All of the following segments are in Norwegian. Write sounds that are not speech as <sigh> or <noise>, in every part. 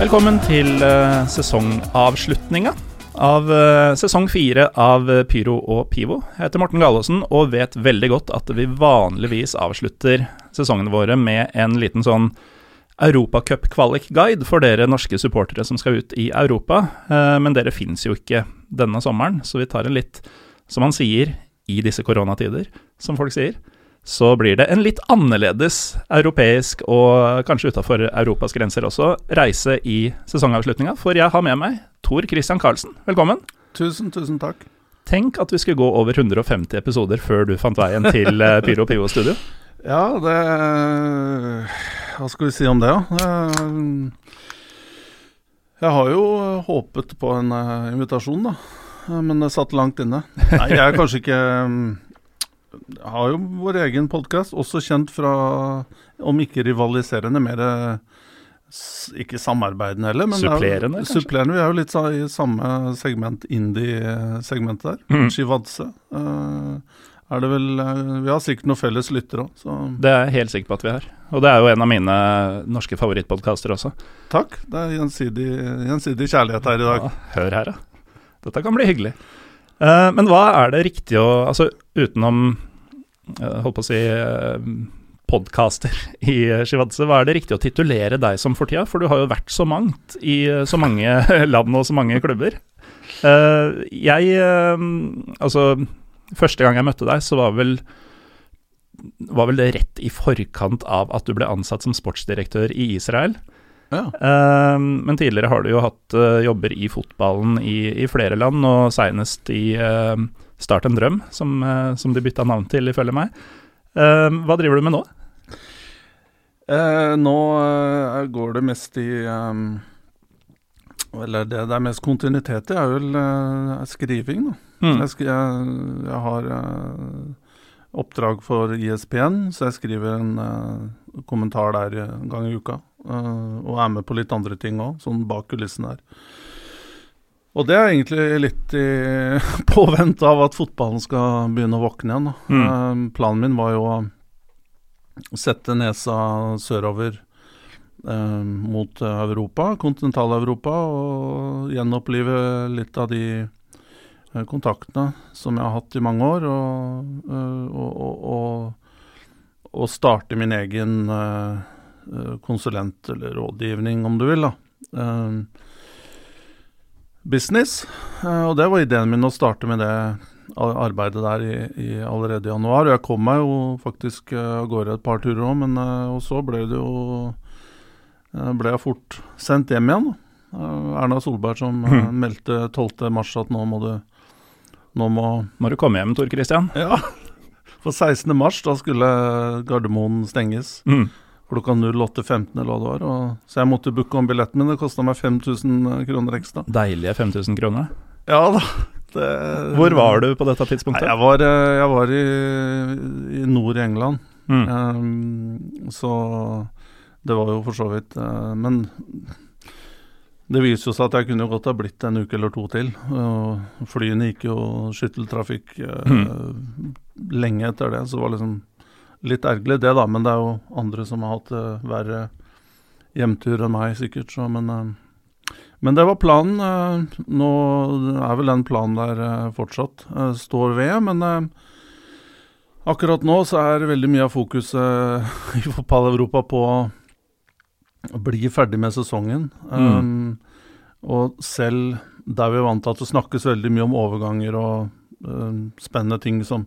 Velkommen til uh, sesongavslutninga av eh, sesong fire av eh, Pyro og Pivo. Jeg heter Morten Galaasen og vet veldig godt at vi vanligvis avslutter sesongene våre med en liten sånn Europacup-kvalik-guide for dere norske supportere som skal ut i Europa. Eh, men dere fins jo ikke denne sommeren, så vi tar en litt, som han sier, i disse koronatider, som folk sier så blir det en litt annerledes europeisk, og kanskje utafor Europas grenser også, reise i sesongavslutninga. For jeg har med meg Tor Christian Karlsen. Velkommen. Tusen, tusen takk. Tenk at vi skulle gå over 150 episoder før du fant veien til eh, Pyro Pivo Studio. <laughs> Ja, det Hva skal vi si om det, da? Jeg har jo håpet på en eh, invitasjon, da. Men det satt langt inne. Nei, jeg er kanskje ikke har jo vår egen podkast, også kjent fra, om ikke rivaliserende, mer ikke samarbeidende heller, men supplerende. er jo- Supplerende. Vi er jo litt i samme segment, indie-segmentet der. Mm. Shivadse. Uh, er det vel eh, Vi har sikkert noen felles lyttere òg, så Det er jeg helt sikker på at vi har. Og det er jo en av mine norske favorittpodkaster også. takk. Det er gjensidig, gjensidig kjærlighet her i dag. Ja, hør her, da. Dette kan bli hyggelig. Uh, men hva er det riktig å Altså utenom Holdt på å si uh, podkaster i uh, Shivadse, hva er det riktig å titulere deg som for tida? For du har jo vært så mangt i eh, så mange <laughs> land og så mange klubber. Eh, jeg eh, Altså, første gang jeg møtte deg, så var vel var vel det rett i forkant av at du ble ansatt som sportsdirektør i Israel. Ja. Eh, men tidligere har du jo hatt eh, jobber i fotballen i, i flere land, og seinest i eh, Start en drøm, som, eh, som de bytta navn til, ifølge meg. Eh, hva driver du med nå? Eh, nå eh, går det mest i um, Eller det det er mest kontinuitet i, er vel uh, skriving, da. Mm. Jeg, jeg, jeg har uh, oppdrag for ISPN, så jeg skriver en uh, kommentar der en gang i uka. og er med på litt andre ting òg, sånn bak kulissene her. Og det er egentlig litt i <laughs> påvente av at fotballen skal begynne å våkne igjen. Mm. Eh, planen min var jo å sette nesa sørover eh, mot eh, Europa, kontinental-Europa, og gjenopplive litt av de kontaktene som jeg har hatt i mange år, og, og, og, og, starte min egen konsulent- eller rådgivning, om du vil. da. Business. Eh, og det var ideen min å starte med det arbeidet der i, i allerede i januar. Jeg kom meg jo faktisk eh, av gårde et par turer òg, men eh, og så ble det jo ble jeg fort sendt hjem igjen. Erna Solberg som Mhm. meldte 12.3 at nå må du nå må Må du komme hjem, Tor Christian? Ja. For 16. mars, da skulle Gardermoen stenges Mm. Klokka 08.15 eller hva det var. Og, så jeg måtte booke om billetten min. Det kosta meg 5000 kroner ekstra. Deilige 5000 kroner. Ja da. Det, Hvor var du på dette Nei, tidspunktet? jeg var, eh, jeg var i, i nord i England. Mm. Um, så det var jo for så vidt uh, Men det viser jo seg at jeg kunne godt ha blitt en uke eller to til. Uh, flyene gikk jo skytteltrafikk eh, lenge etter det, så det var liksom litt ergerlig det, da. Men det er jo andre som har hatt uh, verre hjemtur enn meg, sikkert. Så, men, uh, men det var planen. Uh, nå er vel den planen der fortsatt. står ved, men akkurat nå så er veldig mye av fokuset <laughs> i fotball-Europa på å bli ferdig med sesongen. Um, og selv der vi er vant til at det snakkes veldig mye om overganger og spennende ting som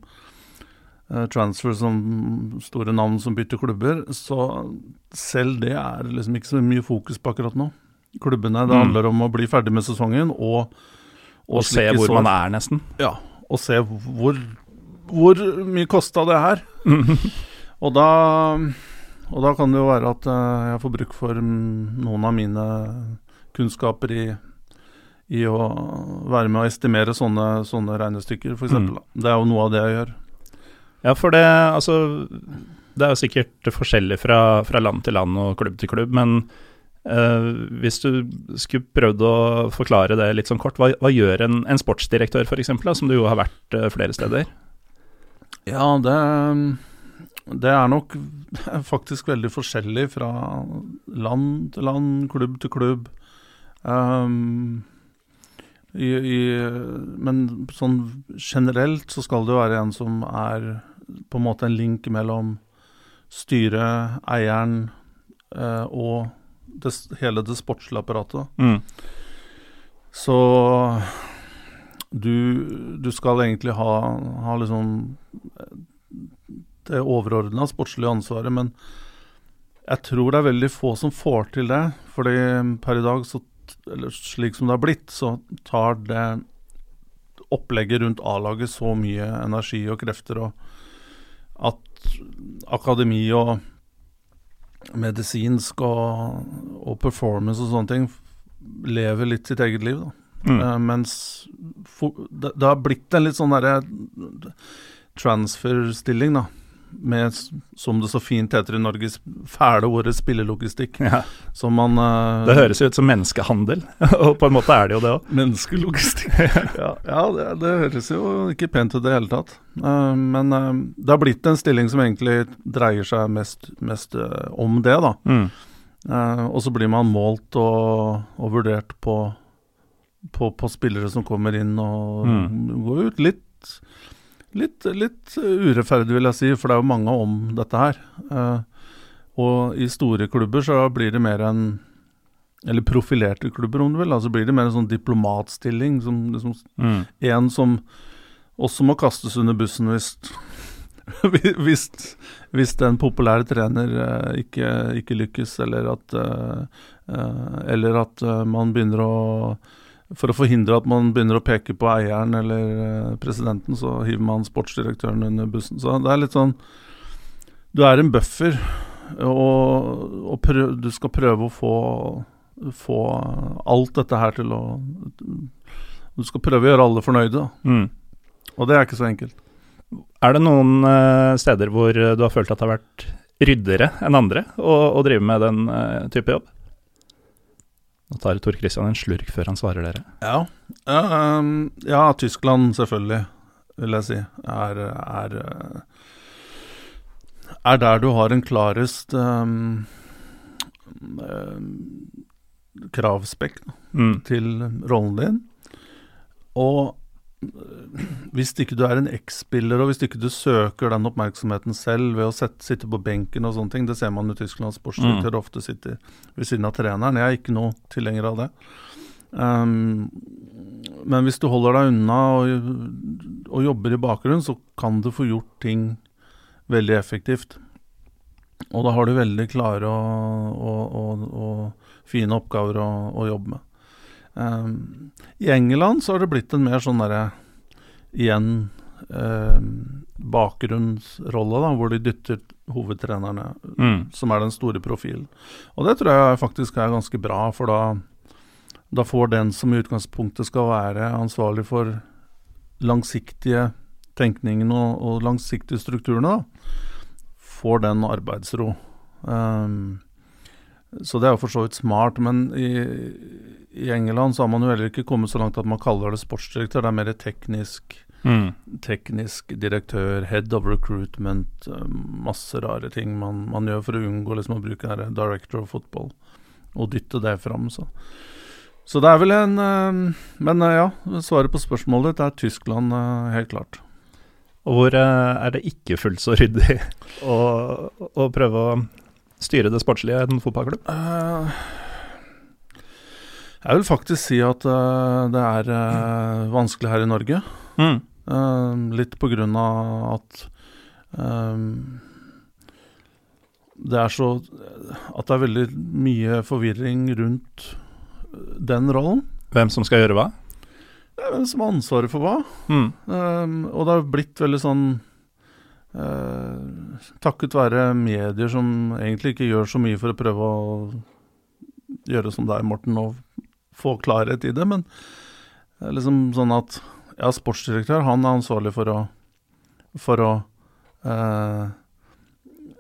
transfer som store navn som bytter klubber, så selv det er liksom ikke så mye fokus på akkurat nå. Klubbene, det Mm. handler om å bli ferdig med sesongen og, Og se hvor sår. man er, nesten. Ja, og se hvor, hvor mye kosta det her. <laughs> og, da, og da kan det jo være at eh, jeg får bruk for noen av mine kunnskaper i, i å være med å estimere sånne, sånne regnestykker, f.eks. Mm. Det er jo noe av det jeg gjør. Ja, for det altså Det er jo sikkert forskjellig fra, fra land til land og klubb til klubb, men Uh, hvis du skulle prøvd å forklare det litt sånn kort, hva, hva gjør en, en sportsdirektør f.eks., som du jo har vært uh, flere steder? Ja, det, det er nok <laughs> faktisk veldig forskjellig fra land til land, klubb til klubb. Um, i, i, men sånn generelt så skal det jo være en som er på en måte en link mellom styret, eieren eh, og det, hele det sportslige apparatet. Mm. Så du, du skal egentlig ha, ha liksom det overordna sportslige ansvaret, men jeg tror det er veldig få som får til det. Fordi per i dag, så, eller slik som det har blitt, så tar det opplegget rundt A-laget så mye energi og krefter, og akademi og medisinsk og, og performance og sånne ting lever litt sitt eget liv. da. Mm. Uh, mens for, det, det har blitt en litt sånn derre transfer-stilling, da. Med, som det så fint heter i Norge, fæle ordet spillelogistikk. Ja, Som man uh, det høres jo ut som menneskehandel, <laughs> og på en måte er det jo det òg. Menneskelogistikk. <laughs> ja, ja det, det høres jo ikke pent ut i det hele tatt. Uh, men uh, det har blitt en stilling som egentlig dreier seg mest, mest om det, da. Mm. Og så blir man målt og, og vurdert på, på, på spillere som kommer inn og Mm. går ut litt Litt, litt urettferdig, vil jeg si, for det er jo mange om dette her. Eh, og i store klubber så blir det mer en Eller profilerte klubber, om du vil. Altså blir det mer en sånn diplomatstilling. Som liksom Mm. en som også må kastes under bussen <laughs> hvis hvis, hvis den populære trener eh, ikke, ikke lykkes, eller at eh, eh, Eller at eh, man begynner å For å forhindre at man begynner å peke på eieren eller eh, presidenten, så hiver man sportsdirektøren under bussen. Så det er litt sånn Du er en buffer, og, og prøv, du skal prøve å få få alt dette her til å Du skal prøve å gjøre alle fornøyde. Mm. Og det er ikke så enkelt. Er det noen eh, steder hvor eh, du har følt at det har vært ryddere enn andre å, å drive med den type jobb? Nå tar Tor Christian en slurk før han svarer dere. Ja, ja, ehm, ja Tyskland selvfølgelig, vil jeg si, er, er, eh, er der du har en klarest um, kravspekk Mm. til rollen din. Og hvis ikke du er en X-spiller, og hvis ikke du søker den oppmerksomheten selv ved å sette, sitte på benken og sånne ting, det ser man jo Tysklands sportsdirektør ofte sitter ved siden av treneren. Jeg er ikke noe tilhenger av det. Um, men hvis du holder deg unna og, og jobber i bakgrunnen, så kan du få gjort ting veldig effektivt. Og da har du veldig klare og, og, og fine oppgaver å, å jobbe med. Um, I England så har det blitt en mer sånn derre igjen um, bakgrunnsrolle, da, hvor de dytter hovedtrenerne, Mm. som er den store profilen. Og det tror jeg faktisk er ganske bra, for da, da får den som i utgangspunktet skal være ansvarlig for langsiktige tenkningen og, og langsiktige strukturene, da, får den arbeidsro. Um, så det er jo for så vidt smart, men i, i England så har man jo heller ikke kommet så langt at man kaller det sportsdirektør, det er mer teknisk, Mm. teknisk direktør, head of recruitment, eh, masse rare ting man, man gjør for å unngå liksom å bruke her director of football og dytte det fram, så. Så det er vel en eh, Men eh, ja, svaret på spørsmålet ditt er Tyskland, helt klart. Og hvor er det ikke fullt så ryddig <laughs> å, å prøve å styre det sportslige i en fotballklubb? Eh, jeg vil faktisk si at uh, det er uh, vanskelig her i Norge. Mm. Uh, litt på grunn av at det er så At det er veldig mye forvirring rundt den rollen. Hvem som skal gjøre hva? Det er hvem som har ansvaret for hva. Mm. Og det har blitt veldig sånn Takket være medier som egentlig ikke gjør så mye for å prøve å gjøre som deg, Morten, og få klarhet i det, men det er liksom sånn at ja, sportsdirektør, han er ansvarlig for å for å eh,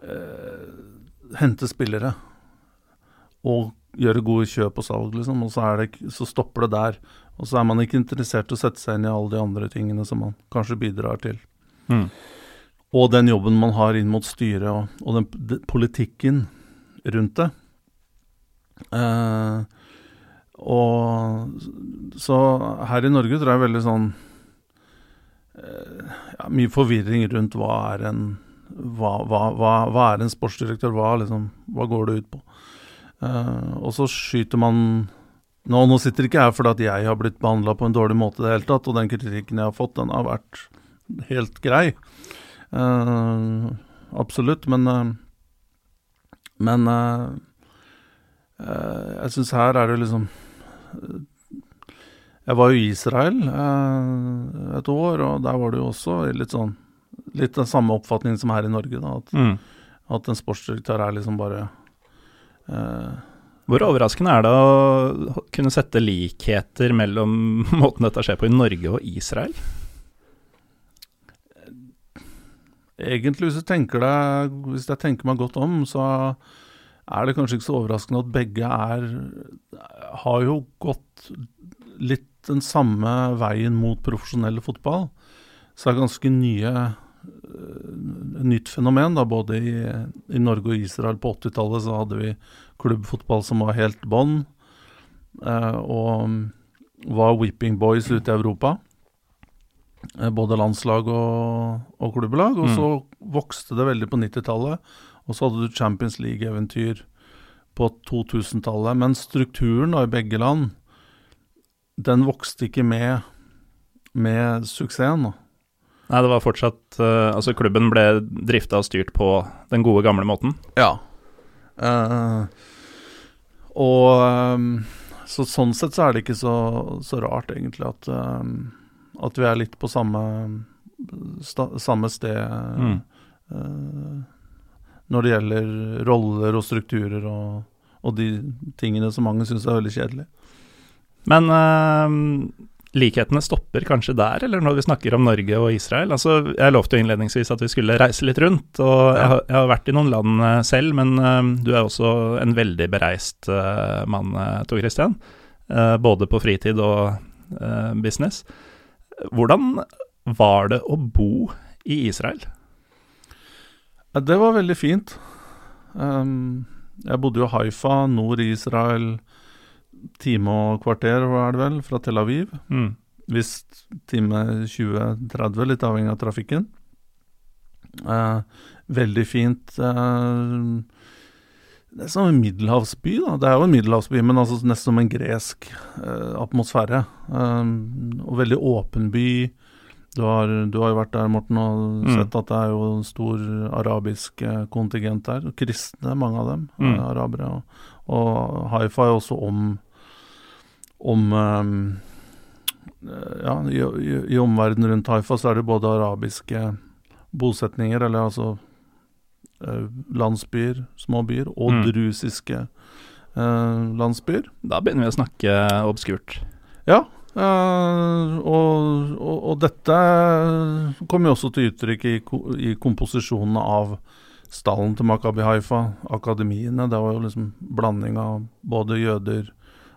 eh, hente spillere og gjøre gode kjøp og salg, liksom. Og så, det, så, stopper det der. Og så er man ikke interessert i å sette seg inn i alle de andre tingene som man kanskje bidrar til. Mm. Og den jobben man har inn mot styret, og, og den, den, politikken rundt det. Eh, og så her i Norge tror jeg veldig sånn eh, ja, Mye forvirring rundt hva er en hva, hva, hva, hva er en sportsdirektør, hva, liksom, hva går det ut på? Uh, og så skyter man nå, nå, sitter ikke jeg fordi at jeg har blitt behandla på en dårlig måte i det hele tatt, og den kritikken jeg har fått, den har vært helt grei. Uh, absolutt, men uh, Men jeg syns her er det liksom Jeg var jo i Israel et år, og der var det jo også litt sånn Litt den samme oppfatningen som her i Norge, da. At, mm. at en sportsdirektør er liksom bare eh, Hvor overraskende er det å kunne sette likheter mellom <laughs> måten dette skjer på i Norge og Israel? Egentlig, hvis, jeg tenker, deg, hvis jeg tenker meg godt om, så er det kanskje ikke så overraskende at begge er Har jo gått litt den samme veien mot profesjonell fotball. Så det er ganske nye nytt fenomen. da, Både i, i Norge og Israel på 80-tallet så hadde vi klubbfotball som var helt bånn. Eh, og var whipping boys ute i Europa. Eh, både landslag og, og klubbelag. Og mm. så vokste det veldig på 90-tallet. Og så hadde du Champions League-eventyr på 2000-tallet. Men strukturen da i begge land, den vokste ikke med, med suksessen. da. Nei, det var fortsatt uh, Altså, klubben ble drifta og styrt på den gode, gamle måten? Ja. Uh, og um, Så sånn sett så er det ikke så, så rart, egentlig, at, um, at vi er litt på samme, sta, samme sted mm. uh, når det gjelder roller og strukturer og, og de tingene som mange syns er veldig kjedelige. Men likhetene stopper kanskje der, eller når vi snakker om Norge og Israel? Altså, jeg lovte jo innledningsvis at vi skulle reise litt rundt, og jeg har, jeg har vært i noen land eh, selv, men øh, du er også en veldig bereist øh, mann, Tor Christian. Både på fritid og business. Hvordan var det å bo i Israel? Ja, det var veldig fint. Um, jeg bodde jo i Haifa, nord i Israel time og kvarter, er det vel, fra Tel Aviv. Mm. Hvis time 20-30, litt avhengig av trafikken. Uh, veldig fint. Uh, det er som en middelhavsby, da. Det er jo en middelhavsby, men altså nesten som en gresk uh, atmosfære. Eh, og veldig åpen by. Du har, du har, jo vært der, Morten, og mm. sett at det er jo en stor arabisk eh, kontingent der. Kristne, mange av dem, mm. arabere. Og, og Haifa er også om om um, Ja, i, i, i omverdenen rundt Haifa så er det både arabiske bosetninger, eller altså landsbyer, små byer, og mm. drusiske uh, landsbyer. Da begynner vi å snakke obskurt. Ja, uh, og, og, og, dette kommer jo også til uttrykk i, i komposisjonen av stallen til Makabi Haifa, akademiene. Det var jo liksom blanding av både jøder,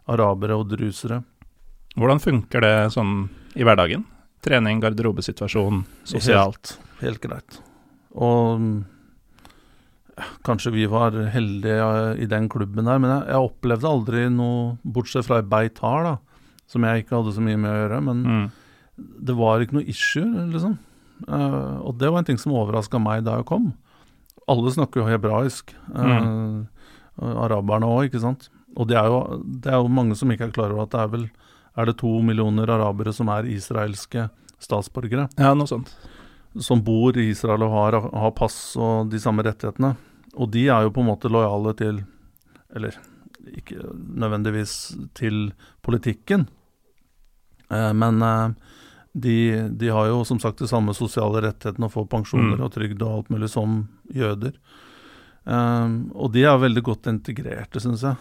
arabere og drusere. Hvordan funker det sånn i hverdagen? Trening, garderobesituasjon, sosialt? Helt, helt greit. Og kanskje vi var heldige i den klubben der, men jeg, jeg opplevde aldri noe, bortsett fra i Beitar, da, som jeg ikke hadde så mye med å gjøre. Men mm. det var ikke noe issue, liksom. Uh, og det var en ting som overraska meg da jeg kom. Alle snakker jo hebraisk. Uh, mm. Araberne òg, ikke sant. Og det er, jo, det er, jo, mange som ikke er klar over at det er vel er det to millioner arabere som er israelske statsborgere. Ja, noe sånt. som bor i Israel og har, har pass og de samme rettighetene. Og de er jo på en måte lojale til Eller ikke nødvendigvis til politikken, eh, men eh, de, de, har jo som sagt de samme sosiale rettighetene og får pensjoner mm. og trygd og alt mulig som jøder. Eh, og de er veldig godt integrerte, syns jeg.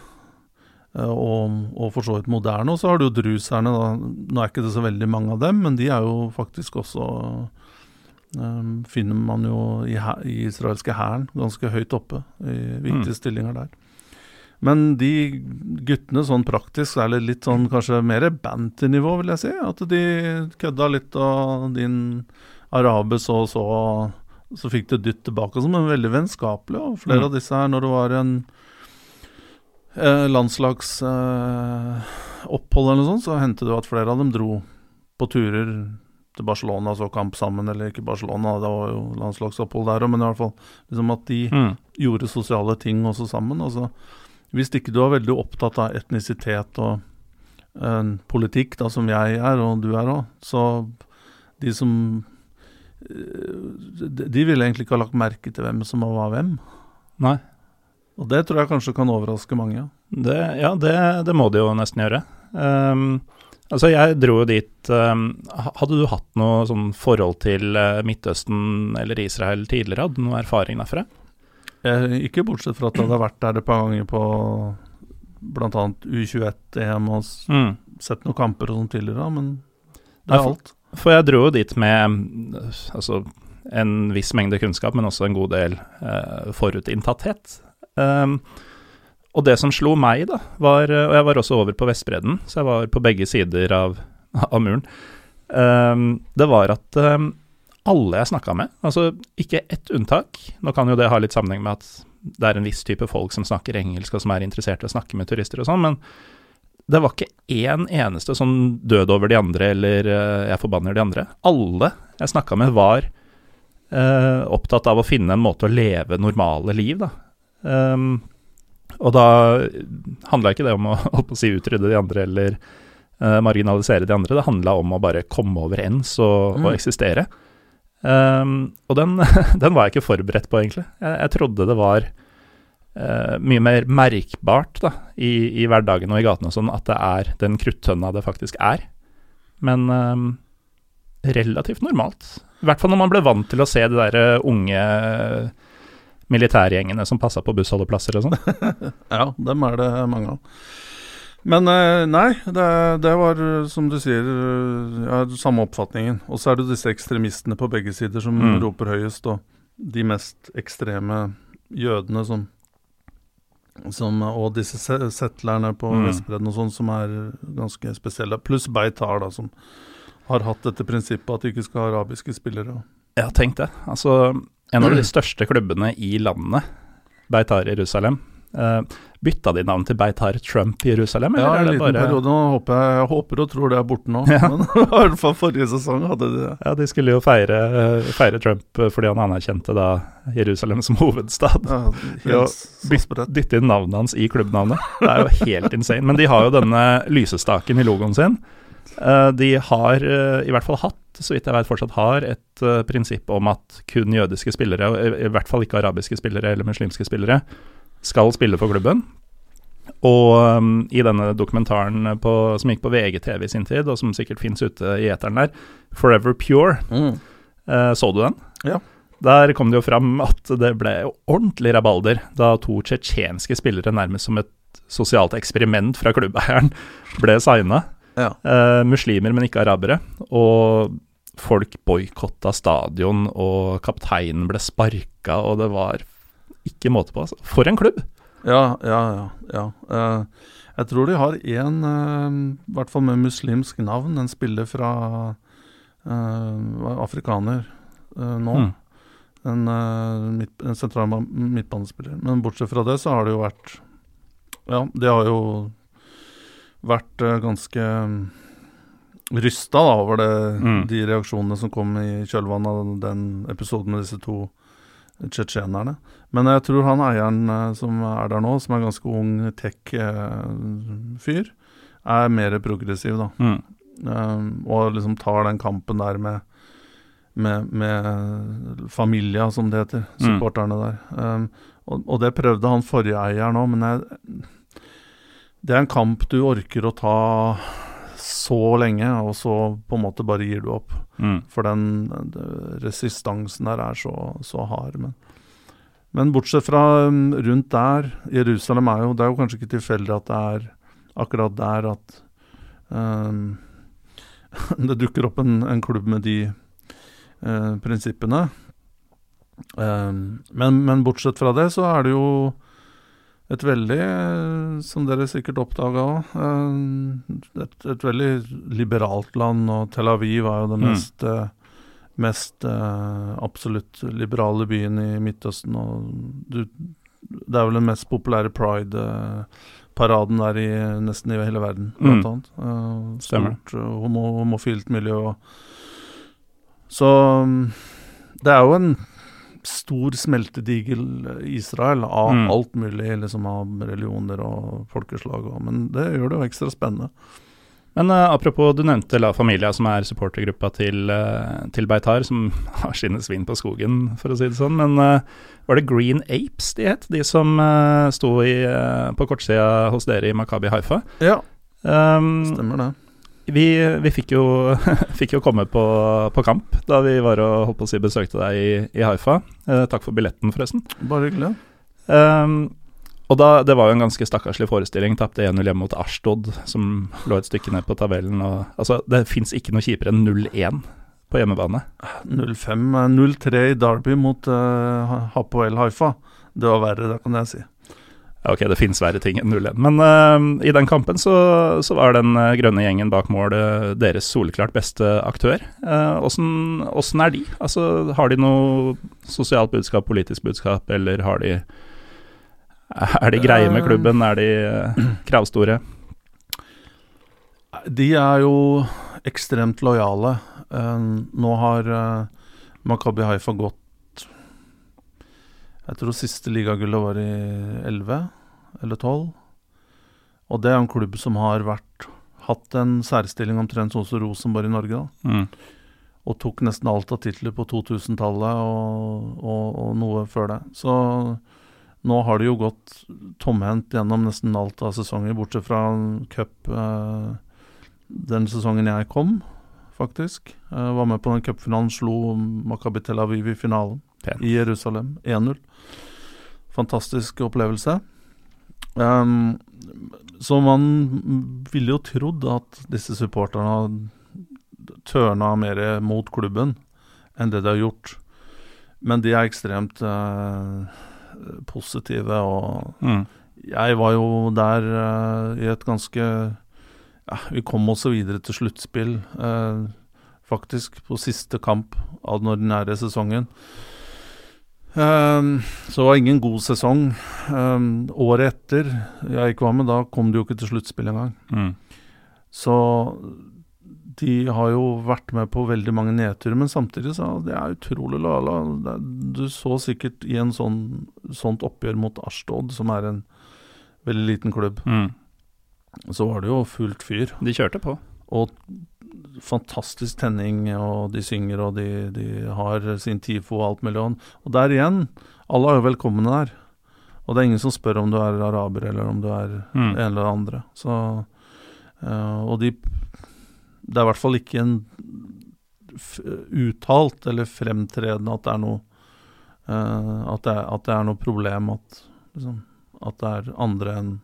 Og, og, for så vidt moderne. Og så har du jo druserne, da. Nå er ikke det så veldig mange av dem, men de er jo faktisk også Um, finner man jo i, i israelske hæren ganske høyt oppe, i viktige mm. stillinger der. Men de guttene sånn praktisk, eller litt sånn kanskje mer banter-nivå, vil jeg si. At de kødda litt, og din araber så og så, så fikk du dytt tilbake, som er veldig vennskapelig. Og flere mm. av disse her, når det var en eh, landslagsopphold eh, eller noe sånt, så hendte det at flere av dem dro på turer til Barcelona og så kamp sammen, eller ikke Barcelona, det var jo landslagsopphold der òg, men i hvert fall liksom at de mm. gjorde sosiale ting også sammen. og Altså, hvis ikke du er veldig opptatt av etnisitet og en politikk, da, som jeg er, og du er òg, så de som eh, De ville egentlig ikke ha lagt merke til hvem som var hvem. Nei. Og det tror jeg kanskje kan overraske mange. Det, ja, det, det må de jo nesten gjøre. Um, Altså, jeg dro jo dit um, Hadde du hatt noe sånn forhold til uh, Midtøsten eller Israel tidligere? Hadde du noe erfaring derfra? Ikke bortsett fra at jeg hadde vært der et par ganger på bl.a. U21-EM og mm. sett noen kamper og sånn tidligere, men det er ja, alt. For jeg dro jo dit med altså, en viss mengde kunnskap, men også en god del eh, forutinntatthet. Um, og det som slo meg, da, var Og jeg var også over på Vestbredden, så jeg var på begge sider av, av muren. Um, det var at um, alle jeg snakka med, altså ikke ett unntak Nå kan jo det ha litt sammenheng med at det er en viss type folk som snakker engelsk, og som er interessert i å snakke med turister og sånn, men det var ikke én eneste som døde over de andre, eller uh, jeg forbanner de andre. Alle jeg snakka med, var uh, opptatt av å finne en måte å leve normale liv, da. Um, og da handla ikke det om å, <laughs> å si utrydde de andre eller uh, marginalisere de andre, det handla om å bare komme overens og, mm. og eksistere. Um, og den, <laughs> den, var jeg ikke forberedt på, egentlig. Jeg, jeg trodde det var uh, mye mer merkbart da, i, i, hverdagen og i gatene og sånn at det er den kruttønna det faktisk er. Men um, relativt normalt. I hvert fall når man ble vant til å se de der unge militærgjengene som passa på bussholdeplasser og sånn. <laughs> ja, dem er det mange av. Men eh, nei, det, det, var som du sier, ja, samme oppfatningen. Og så er det disse ekstremistene på begge sider som mm. roper høyest, og de mest ekstreme jødene som, som Og disse settlerne på mm. Vestbredden og sånn, som er ganske spesielle. Pluss Beitar, da, som har hatt dette prinsippet at de ikke skal ha arabiske spillere. Ja, tenk det. Altså, en av de største klubbene i landet, Beitar Jerusalem. Uh, bytta de navn til Beitar Trump Jerusalem? ja, en liten bare... periode. Nå håper jeg, jeg, håper og tror det er borte nå. <laughs> Ja. Men <laughs> i hvert fall forrige sesong hadde de det. Ja, de skulle jo feire, feire, Trump fordi han anerkjente da Jerusalem som <laughs> hovedstad. Ja, helt Dytte inn navnet hans i klubbnavnet. Det er jo helt insane. Men de har jo denne lysestaken i logoen sin. De har i hvert fall hatt så vidt jeg vet fortsatt har, et prinsipp om at kun jødiske spillere, og i hvert fall ikke arabiske spillere eller muslimske spillere, skal spille for klubben. Og um, i denne dokumentaren på, som gikk på VGTV i sin tid, og som sikkert fins ute i eteren der, 'Forever Pure', mm. uh, så du den? Ja. Der kom det jo fram at det ble ordentlig rabalder da to tsjetsjenske spillere, nærmest som et sosialt eksperiment fra klubbeieren, <laughs> ble signa. Ja. Uh, muslimer, men ikke arabere. Og folk boikotta stadion, og kapteinen ble sparka, og det var ikke måte på. Altså. For en klubb! Ja, ja, ja. ja. Uh, jeg tror de har én, uh, i hvert fall med muslimsk navn, en spiller fra uh, afrikaner nå. Mm. En, midt, en sentral midtbanespiller. Men bortsett fra det så har det jo vært Ja, det har jo vært ganske rysta da, over det, mm. de reaksjonene som kom i kjølvannet av den episoden med disse to tsjetsjenerne. Men jeg tror han eieren eh, som er der nå, som er ganske ung tech-fyr, er mer progressiv, da. Mm. Um, og liksom tar den kampen der med med, med familia, som det heter, supporterne der. Um, og, og det prøvde han forrige eieren òg, men jeg, det er en kamp du orker å ta så lenge, og så på en måte bare gir du opp. Mm. For den, den resistansen der er så, så hard. Men, men bortsett fra um, rundt der Jerusalem er jo Det er jo kanskje ikke tilfeldig at det er akkurat der at um, <laughs> det dukker opp en, en klubb med de uh, prinsippene. Um, men, men bortsett fra det, så er det jo et veldig, eh, som dere sikkert oppdaga òg, et, et veldig liberalt land. Og Tel Aviv er jo den Mm. mest, eh, mest eh, absolutt liberale byen i Midtøsten. Og du, det er vel den mest populære pride-paraden der i nesten i hele verden, blant Mm. annet. Eh, Stort eh, homo, homofilt miljø. Så mm, det er jo en stor smeltedigel Israel av Mm. alt mulig, liksom av religioner og folkeslag. Og, men det gjør det jo ekstra spennende. Men uh, apropos, du nevnte La Familia, som er supportergruppa til, uh, til Beitar, som <laughs> har sine svin på skogen, for å si det sånn. Men uh, var det Green Apes de het, de som uh, sto i, eh, på kortsida hos dere i Makabi Haifa? Ja, Um, stemmer det. Vi, vi fikk, jo, <laughs> fikk jo komme på, på kamp da vi var og holdt på å si besøkte deg i, i Haifa. Eh, takk for billetten, forresten. Bare hyggelig. Um, og da, Det var jo en ganske stakkarslig forestilling. Tapte 1-0 hjemme mot Ashtod, som lå et stykke ned på tabellen. Og, altså, det fins ikke noe kjipere enn 0-1 på hjemmebane. 0-5, eh, 0-3 i Derby mot uh, Hapoel Haifa. Det var verre, det kan jeg si. Ok, det fins verre ting enn 0-1. Men uh, i den kampen så, så var den uh, grønne gjengen bak mål uh, deres soleklart beste aktør. Åssen er de? Altså, har de noe sosialt budskap, politisk budskap, eller har de Er de greie med klubben? Er de kravstore? De er jo ekstremt lojale. Uh, nå har uh, Makabi Haifa gått Jeg tror siste ligagullet var i 11 eller 12. Og det er en klubb som har vært hatt en særstilling omtrent sånn som Rosenborg i Norge. Mm. og tok nesten alt av titler på 2000-tallet og, og, og noe før det. Så nå har de jo gått tomhendt gjennom nesten alt av sesonger, bortsett fra cup eh, den sesongen jeg kom, faktisk. Eh, var med på den cupfinalen, slo Makabi Tel Aviv i finalen Pent. i Jerusalem 1-0. Fantastisk opplevelse. Um, så man ville jo trodd at disse supporterne tørna mer mot klubben enn det de har gjort. Men de er ekstremt uh, positive, og Mm. jeg var jo der uh, i et ganske ja, Vi kom også videre til sluttspill, uh, faktisk, på siste kamp av den ordinære sesongen. Um, så det var ingen god sesong. Um, året etter jeg ikke var med, da kom de jo ikke til sluttspill engang. Mm. Så de har jo vært med på veldig mange nedturer, men samtidig så det er utrolig lala. Du så sikkert i en sånn sånt oppgjør mot Ashtod, som er en veldig liten klubb, Mm. så var det jo fullt fyr. De kjørte på. Og fantastisk tenning, og de synger, og de, de har sin TIFO og alt mulig. Og der igjen, alle er jo velkomne der. Og det er ingen som spør om du er araber, eller om du er Mm. en eller andre. Så, eh, og de Det er i hvert fall ikke en uttalt eller fremtredende at det er noe eh, at, det er, at det er noe problem at, liksom, at det er andre enn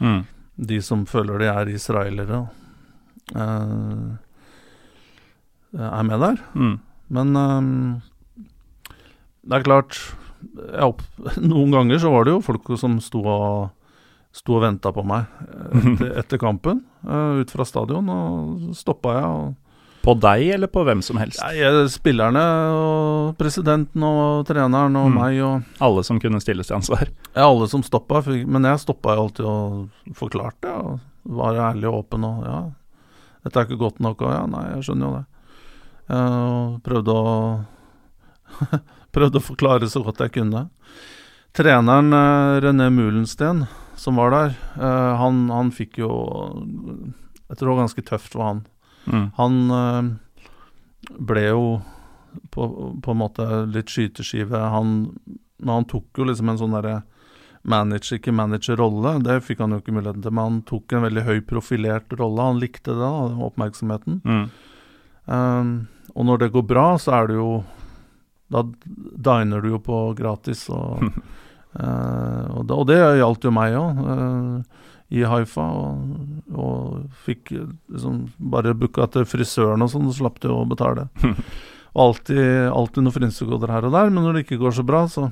Mm. de som føler de er israelere, eh, er med der. Mm. Men um, det er klart jeg opp, <laughs> Noen ganger så var det jo folk som sto og, sto og venta på meg eh, <laughs> etter, etter kampen uh, ut fra stadion, og stoppa jeg. og På deg, eller på hvem som helst? Nei, Spillerne og presidenten og treneren og Mm. meg og Alle som kunne stilles til ansvar. ja, alle som stoppa. Men jeg stoppa jo alltid og forklarte og var ærlig og åpen og ja, dette er ikke godt nok og ja, nei, jeg skjønner jo det. Jeg prøvde å <laughs> Prøvde å forklare så godt jeg kunne. Treneren eh, René Mulensten, som var der, eh, han, han fikk jo Jeg tror det var ganske tøft for han. Mm. Han eh, ble jo på, på en måte litt skyteskive. Han, men han tok jo liksom en sånn derre manager, ikke manager-rolle. Det fikk han jo ikke muligheten til, men han tok en veldig høy profilert rolle. Han likte det, da, oppmerksomheten. Mm. Um, og når det går bra, så er det jo Da diner du jo på gratis, og, uh, <laughs> og, det, og det gjaldt jo meg òg. Uh, I Haifa. Og, og fikk liksom bare booka til frisøren og sånn, så slapp du å betale. og <laughs> alltid, alltid noen frynsegoder her og der, men når det ikke går så bra, så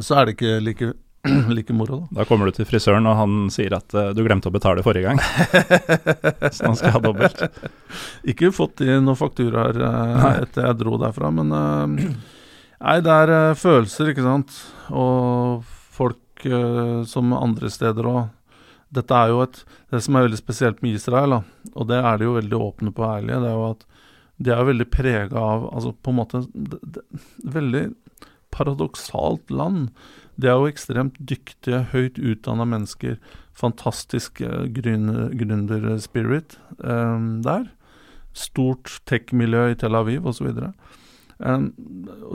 så er det ikke like, <clears throat> like moro, da. Da kommer du til frisøren, og han sier at uh, du glemte å betale forrige gang. <laughs> så han skal ha dobbelt. Ikke fått i noen fakturaer uh, etter jeg dro derfra, men uh, Nei, det er følelser, ikke sant. Og folk som andre steder òg. Dette er jo et Det som er veldig spesielt med Israel, da, og det er de jo veldig åpne på og ærlige, det er jo at de er veldig prega av Altså på en måte det, det, Veldig paradoksalt land. Det er jo ekstremt dyktige, høyt utdanna mennesker. Fantastisk uh, gründerspirit um, der. Stort tech-miljø i Tel Aviv osv. Så, um,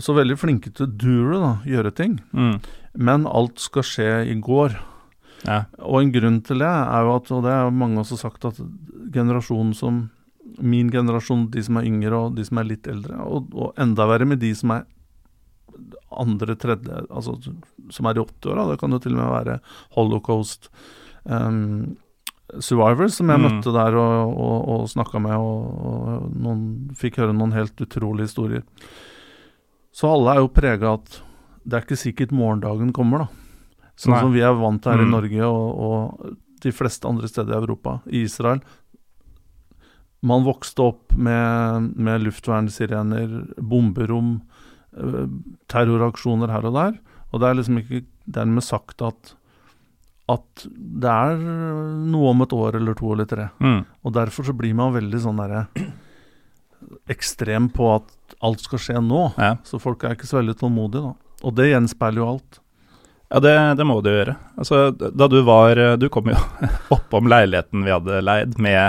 så veldig flinke til å dure, da, gjøre ting. Mm. Men alt skal skje i går. Ja. Og en grunn til det er jo at, og det er mange også sagt, at generasjonen som Min generasjon, de som er yngre og de som er litt eldre, og, og enda verre med de som er andre, tredje altså som er i 80-åra. Det kan jo til og med være holocaust um, survivors som jeg mm. møtte der og, og, og snakka med, og, og noen, fikk høre noen helt utrolige historier. Så alle er jo prega at det er ikke sikkert morgendagen kommer, da. Sånn Nei. som vi er vant til her mm. i Norge og, de fleste andre steder i Europa. I Israel. Man vokste opp med, med luftvernsirener, bomberom, terroraksjoner her og der. Og det er liksom ikke dermed sagt at, at det er noe om et år eller to eller tre. Mm. Og derfor så blir man veldig sånn derre ekstrem på at alt skal skje nå. Ja. Så folk er ikke så veldig tålmodige, da. Og det gjenspeiler jo alt. Ja, det, det må det gjøre. Altså, da du var Du kom jo <laughs> oppom leiligheten vi hadde leid med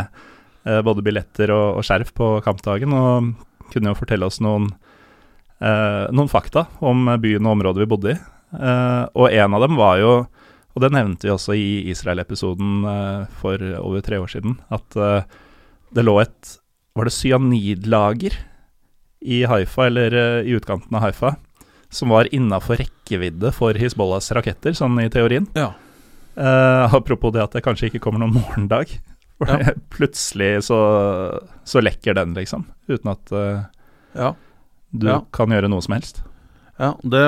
eh, både billetter og, og skjerf på kampdagen, og kunne jo fortelle oss noen eh, noen fakta om byen og området vi bodde i. Eh, og en av dem var jo, og det nevnte vi også i Israel-episoden eh, for over tre år siden, at eh, det lå et Var det cyanidlager i Haifa, eller eh, i utkanten av Haifa, som var innafor rekkevidde for Hizbollahs raketter, sånn i teorien. Ja. Uh, apropos det at det kanskje ikke kommer noen <laughs> morgendag. Ja. plutselig så, så, lekker den, liksom. Uten at uh, ja du ja. kan gjøre noe som helst. Ja, det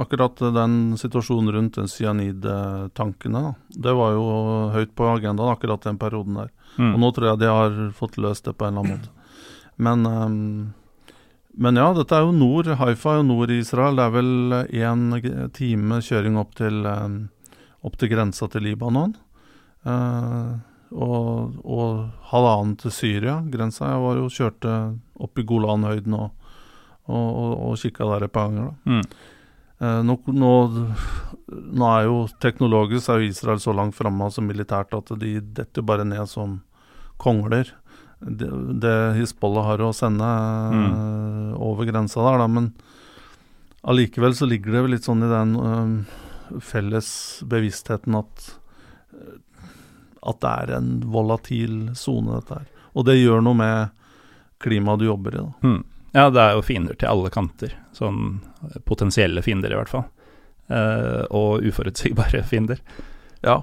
akkurat den situasjonen rundt den cyanidtankene, da. Det var jo høyt på agendaen akkurat den perioden der. Mm. Og nå tror jeg de har fått løst det på en eller annen måte. Men, um, men ja, dette er jo nord. Haifa er jo nord i Israel. Det er vel én time kjøring opp til, um, opp til grensa til Libanon. Uh, og, og halvannen til Syria, grensa. Jeg var jo kjørte opp i Golanhøyden og og, og, og kikka der et par ganger. Mm. Eh, nå, nå, nå, er jo teknologisk er jo Israel så langt framme altså militært at de detter bare ned som kongler. Det, det Hizbollah har å sende mm. uh, over grensa der, da, men allikevel så ligger det vel litt sånn i den uh, felles bevisstheten at at det er en volatil sone, dette her. Og det gjør noe med klimaet du jobber i. da. Mm. Ja, det er jo fiender til alle kanter. Sånn potensielle fiender, i hvert fall. Uh, og uforutsigbare <laughs> fiender. Ja.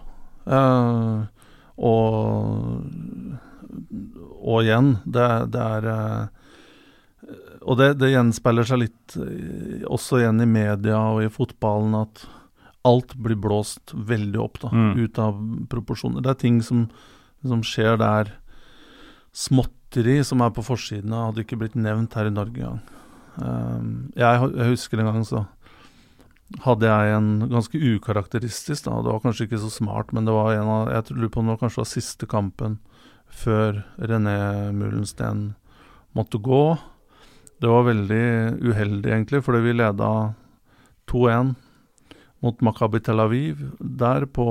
Uh, og Og igjen, det, det er uh, Og det, det, gjenspeiler seg litt også igjen i media og i fotballen at alt blir blåst veldig opp, da. Mm. Ut av proporsjoner. Det er ting som, som skjer der smått mytteri som er på forsidene, hadde ikke blitt nevnt her i Norge engang. Um, jeg, husker en gang så hadde jeg en ganske ukarakteristisk da, Det var kanskje ikke så smart, men det var en av Jeg lurer på om det kanskje var siste kampen før René Mullensten måtte gå. Det var veldig uheldig, egentlig, fordi vi leda 2-1 mot Makabi Tel Aviv der på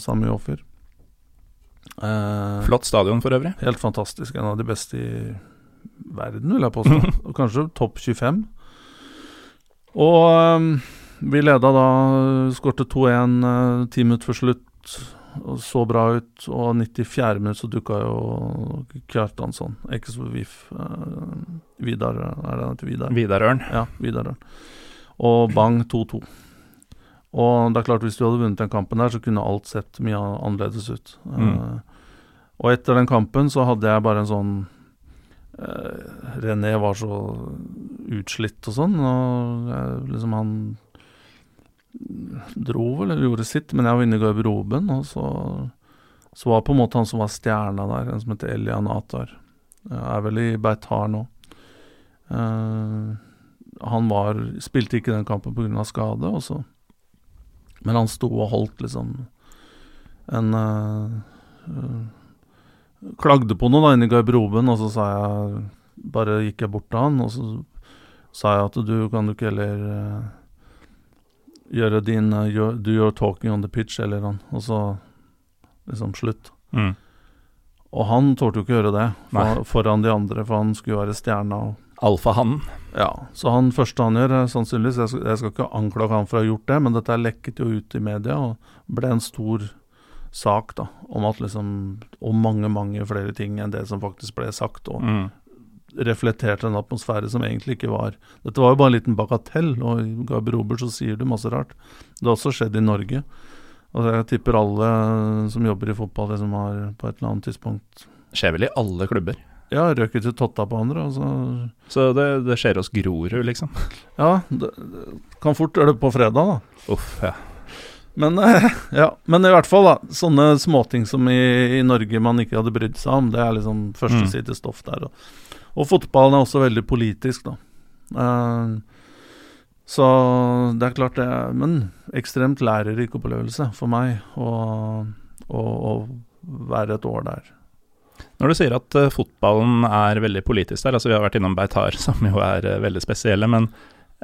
Sami Offer. Uh, Flott stadion for øvrig. Helt fantastisk. En av de beste i verden, vil jeg påstå. <laughs> Og kanskje topp 25. Og um, vi leda da, skårte 2-1 uh, ti minutter før slutt. Og så bra ut. Og 94. minutt så dukka jo Kjartansson, ikke så VIF. Uh, Vidar, er det han heter? Vidar? Vidarørn. Ja, Vidar. Og bang 2-2. Og det er klart, hvis du hadde vunnet den kampen der, så kunne alt sett mye annerledes ut. Mm. Uh, og etter den kampen så hadde jeg bare en sånn uh, René var så utslitt og sånn, og jeg, liksom han dro vel, eller gjorde sitt, men jeg var inne i garderoben, og så, så var på en måte han som var stjerna der, en som heter Elian Atar. Jeg er vel i Beitar nå. Uh, han var Spilte ikke den kampen pga. skade, og så Men han sto og holdt liksom en uh, uh, Klagde på noe da inne i garderoben, og så sa jeg Bare gikk jeg bort til han, og så sa jeg at du kan du ikke heller uh, gjøre din your, Do your talking on the pitch, eller noe. Og så liksom slutt. Mm. Og han torde jo ikke gjøre det for, foran de andre, for han skulle jo være stjerna. og Alfahannen. ja, så han første han gjør, er sannsynligvis jeg skal, jeg skal ikke anklage han for å ha gjort det, men dette lekket jo ut i media og ble en stor sak da, om at liksom Om mange, mange flere ting enn det som faktisk ble sagt, og Mm. reflekterte en atmosfære som egentlig ikke var Dette var jo bare en liten bagatell, og i garderober så sier du masse rart. Det har også skjedd i Norge. Og jeg tipper alle som jobber i fotball, liksom har på et eller annet tidspunkt Skjer vel i alle klubber. Ja, røk ut totta på andre, og så Så det, det skjer hos Grorud, liksom. <laughs> Ja, det, det kan fort gjøre det på fredag, da. Uff, ja. Men, eh, <laughs> ja, men i hvert fall, da. Sånne småting som i, i Norge man ikke hadde brydd seg om, det er liksom førstesidestoff der. Og, og fotballen er også veldig politisk, da. Uh, så det er klart det er Men ekstremt lærerik opplevelse for meg å være et år der. Når du sier at uh, fotballen er veldig politisk der, altså vi har vært innom Beitar, <laughs> som jo er uh, veldig spesielle, men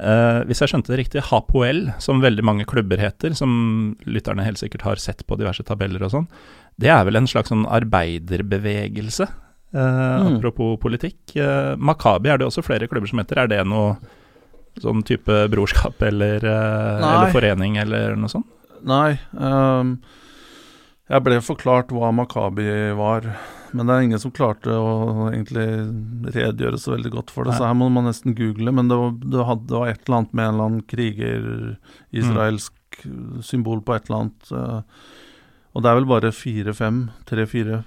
uh, hvis jeg skjønte det riktig, Hapoel, som veldig mange klubber heter, som lytterne helt sikkert har sett på diverse tabeller og sånn, det er vel en slags sånn arbeiderbevegelse, Mm. apropos politikk. Makabi er det også flere klubber som heter, er det noe sånn type brorskap eller, eller forening eller noe sånt? Nei. Um, jeg ble forklart hva Makabi var, men det er ingen som klarte å egentlig redegjøre så veldig godt for det, Nei. så her må man nesten google. Men det var, det, var et eller annet med en eller annen kriger, israelsk symbol på et eller annet. eh, og det er vel bare fire-fem, tre-fire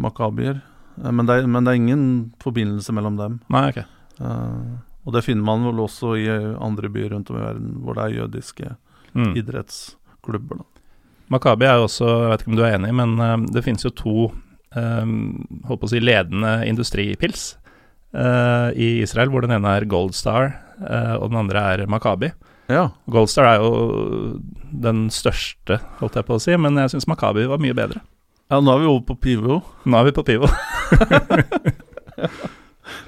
Makabier. Eh, men, det er, men det er ingen forbindelse mellom dem. Nei, ok. Uh, og det finner man vel også i andre byer rundt om i verden, hvor det er jødiske Mm. idrettsklubber. Da. Makabi er jo også, jeg vet ikke om du er enig, men det finnes jo to holdt på å si ledende industripils eh, i Israel, hvor den ene er Gold Star, eh, og den andre er Makabi. Ja. Gold Star er jo den største, holdt jeg på å si, men jeg syns Makabi var mye bedre. ja, nå er vi over på Pivo. Nå er vi på Pivo. <laughs>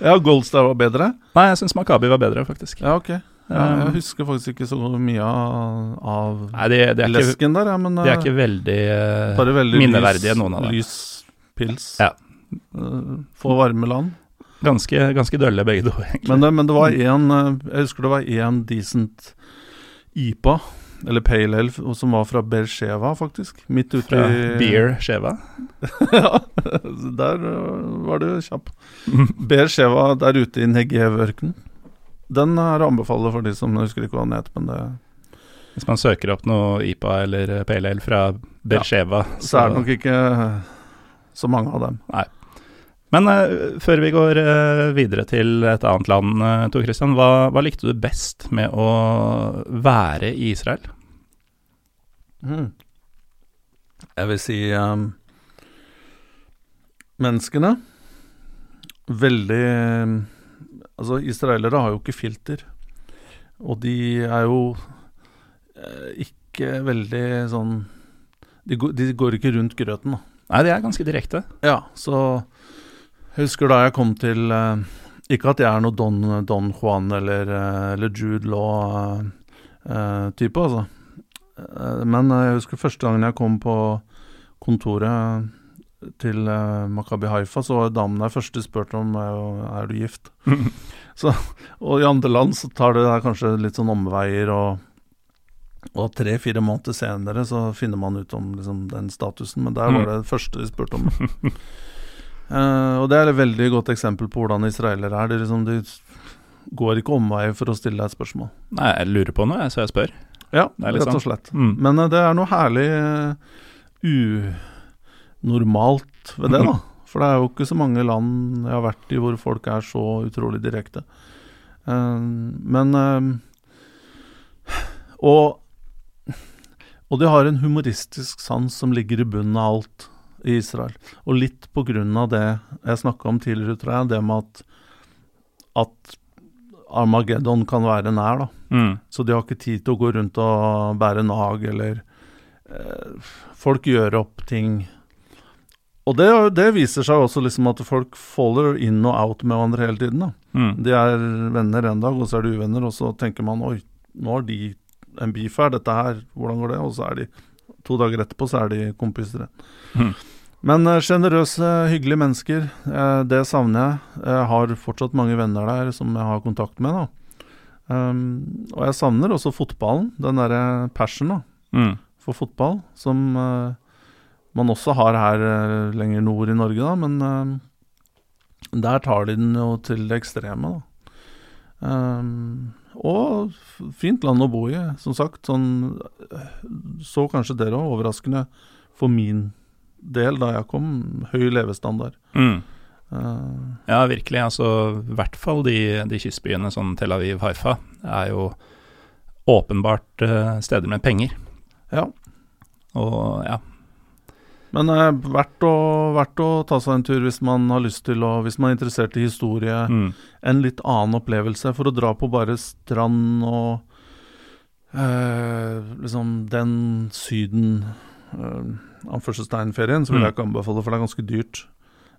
Ja, Goldstar var bedre? Nei, jeg syns Makabi var bedre, faktisk. Ja, ok. Ja, Um, jeg husker faktisk ikke så mye av, av Nei, de, de, lesken ikke, der, ja, men de er ikke veldig, eh, veldig minneverdige, lys, noen av dem. Lys pils. Ja. Eh, få varme land. Ganske, ganske dølle begge to, egentlig. Men det, men det var én Jeg husker det var én decent IPA, eller Pale Ale, som var fra Bersheva, faktisk. Midt ute Fra i Beer Sheva. <laughs> ja, der øh, var du kjapp. <laughs> Bersheva der ute i Negev-ørkenen. Den er å anbefale for de som jeg husker ikke hva den het, men det, Hvis man søker opp noe IPA eller Pale Ale fra Bersheva, så er det nok ikke så mange av dem. Nei. Men uh, før vi går uh, videre til et annet land, uh, Tor Christian, hva, hva likte du best med å være i Israel? Mm. Jeg vil si um, menneskene. Veldig um, Altså, israelere har jo ikke filter. Og de er jo ikke veldig sånn de, de går ikke rundt grøten, da. Nei, det er ganske direkte. Ja, så husker da jeg kom til eh, Ikke at jeg er noe Don, Don Juan eller, eh, eller Jude Law-type, altså. Eh, men jeg husker første gangen jeg kom på kontoret til Makabi Haifa, så var damen der først de spurte om er du gift. <laughs> så, og i andre land så tar det der kanskje litt sånn omveier, og, og tre-fire måneder senere så finner man ut om liksom, den statusen, men der var det det første de spurte om. uh, <laughs> og det er et veldig godt eksempel på hvordan israelere er. De, liksom, de går ikke omveier for å stille deg et spørsmål. Nei, jeg lurer på noe, så jeg spør. Ja, rett og sånn. slett. Mm. Men uh, det er noe herlig uh, unormalt ved det, da. <laughs> For det er jo ikke så mange land jeg har vært i hvor folk er så utrolig direkte. Men og, og de har en humoristisk sans som ligger i bunnen av alt i Israel. Og litt på grunn av det jeg snakka om tidligere, tror jeg, det med at, at Armageddon kan være nær, da. Mm. Så de har ikke tid til å gå rundt og bære nag eller eh, Folk gjør opp ting. Og det, det, viser seg også liksom at folk faller in og out med hverandre hele tiden. da. Mm. De er venner en dag, og så er de uvenner, og så tenker man oi, nå har de en beef her, dette her, hvordan går det? Og så er de to dager etterpå så er de kompiser igjen. Mm. Men sjenerøse, uh, hyggelige mennesker, uh, det savner jeg. Jeg har fortsatt mange venner der som jeg har kontakt med. da. Um, og jeg savner også fotballen, den derre passion da, mm. for fotball, som uh, man også har her lenger nord i Norge, da, men der tar de den jo til det ekstreme. da. Um, og fint land å bo i, som sagt. Sånn, så kanskje dere òg, overraskende for min del da jeg kom, høy levestandard. Mm. Uh, ja, virkelig. Altså, I hvert fall de, de kystbyene som Tel Aviv, Haifa, er jo åpenbart uh, steder med penger. Ja. Og ja. Men eh, verdt, å, verdt, å, ta seg en tur hvis man har lyst til å Hvis man er interessert i historie. Mm. En litt annen opplevelse. For å dra på bare strand og eh, liksom den Syden anførselstegn-ferien, så vil jeg mm. ikke anbefale, for det er ganske dyrt.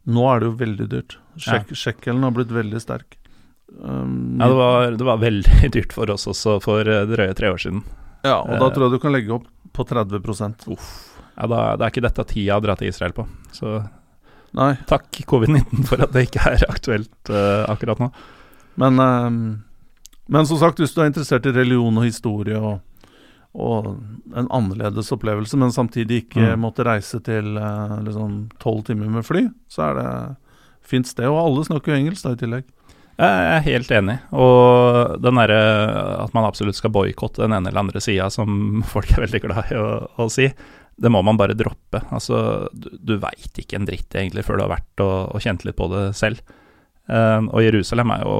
Nå er det jo veldig dyrt. Sjek ja. Sjekkelen har blitt veldig sterk. Um, ja, det var, det var, veldig <laughs> dyrt for oss også for uh, drøye tre år siden. Ja, og da tror jeg du kan legge opp på 30 Uff. Ja, da, Det er ikke dette tida å dra til Israel på. Så Nei. takk covid-19 for at det ikke er aktuelt uh, akkurat nå. Men, men som sagt, hvis du er interessert i religion og historie og og en annerledes opplevelse, men samtidig ikke mm. måtte reise til eh, liksom tolv timer med fly, så er det fint sted. Og alle snakker jo engelsk da i tillegg. Jeg er helt enig, og den derre at man absolutt skal boikotte den ene eller andre sida, som <laughs> folk er veldig glad i å, å, si, det må man bare droppe. Altså, du, du veit ikke en dritt egentlig før du har vært og, og kjent litt på det selv. Uh, og Jerusalem er jo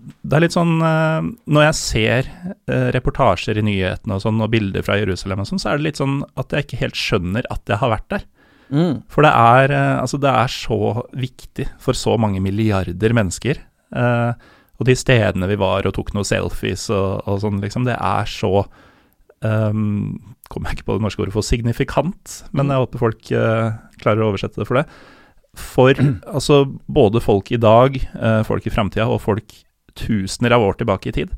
det er litt sånn uh, Når jeg ser uh, reportasjer i nyhetene og sånn, og bilder fra Jerusalem og sånn, så er det litt sånn at jeg ikke helt skjønner at jeg har vært der. Mm. For det er, altså det er så viktig for så mange milliarder mennesker. og de stedene vi var og tok noen selfies og, og sånn, liksom, det er så um, Kommer jeg ikke på det norske ordet for signifikant, men jeg håper folk klarer å oversette det for det. For <clears throat> altså både folk i dag, folk i framtida og folk tusener av år tilbake i tid.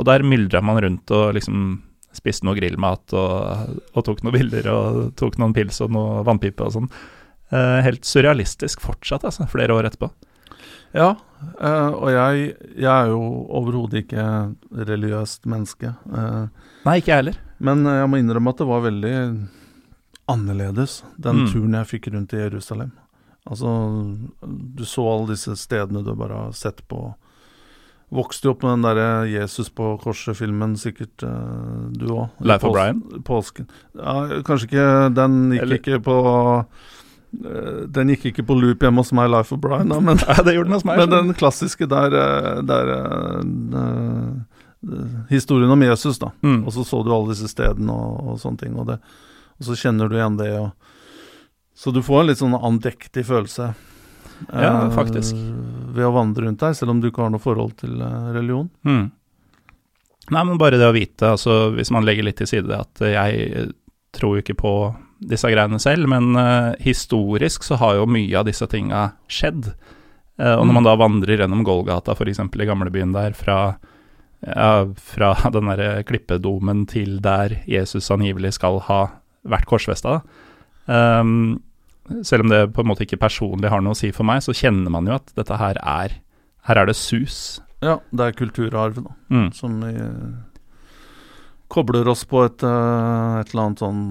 Og der myldra man rundt og liksom spiste noe grillmat og, og, tok noen bilder og tok noen pils og noe vannpipe og sånn. Eh, helt surrealistisk fortsatt, altså, flere år etterpå. Ja, eh, og jeg, jeg, er jo overhodet ikke religiøst menneske. Uh, Nei, ikke jeg heller. Men jeg må innrømme at det var veldig annerledes, den mm. turen jeg fikk rundt i Jerusalem. Altså, du så alle disse stedene du bare har sett på Vokste jo opp med den derre Jesus på korset-filmen, sikkert uh, du òg. Leif O'Brien? Brian? Påsken. Ja, kanskje ikke Den gikk Eller? ikke på uh, Den gikk ikke på loop hjemme hos meg, Life of Brian, da, men, ja, det gjorde den hos meg, <laughs> men den klassiske der, eh, der uh, Historien om Jesus, da. Mm. Og så så du alle disse stedene og, og sånne ting, og, det, og, så kjenner du igjen det. Og, så du får en litt sånn andektig følelse. Ja, eh, faktisk. ved å vandre rundt der, selv om du ikke har noe forhold til eh, religion. Mm. Nei, men bare det å vite, altså hvis man legger litt til side at jeg tror jo ikke på disse greiene selv, men uh, historisk så har jo mye av disse tinga skjedd. Uh, og når mm. man da vandrer gjennom Golgata, f.eks. i gamlebyen der, fra, ja, fra <laughs> den derre klippedomen til der Jesus angivelig skal ha vært korsfesta, um, selv om det på en måte ikke personlig har noe å si for meg, så kjenner man jo at dette her er Her er det sus. Ja, det er kulturarv, da. Mm. Som vi kobler oss på et, eh, et eller annet sånn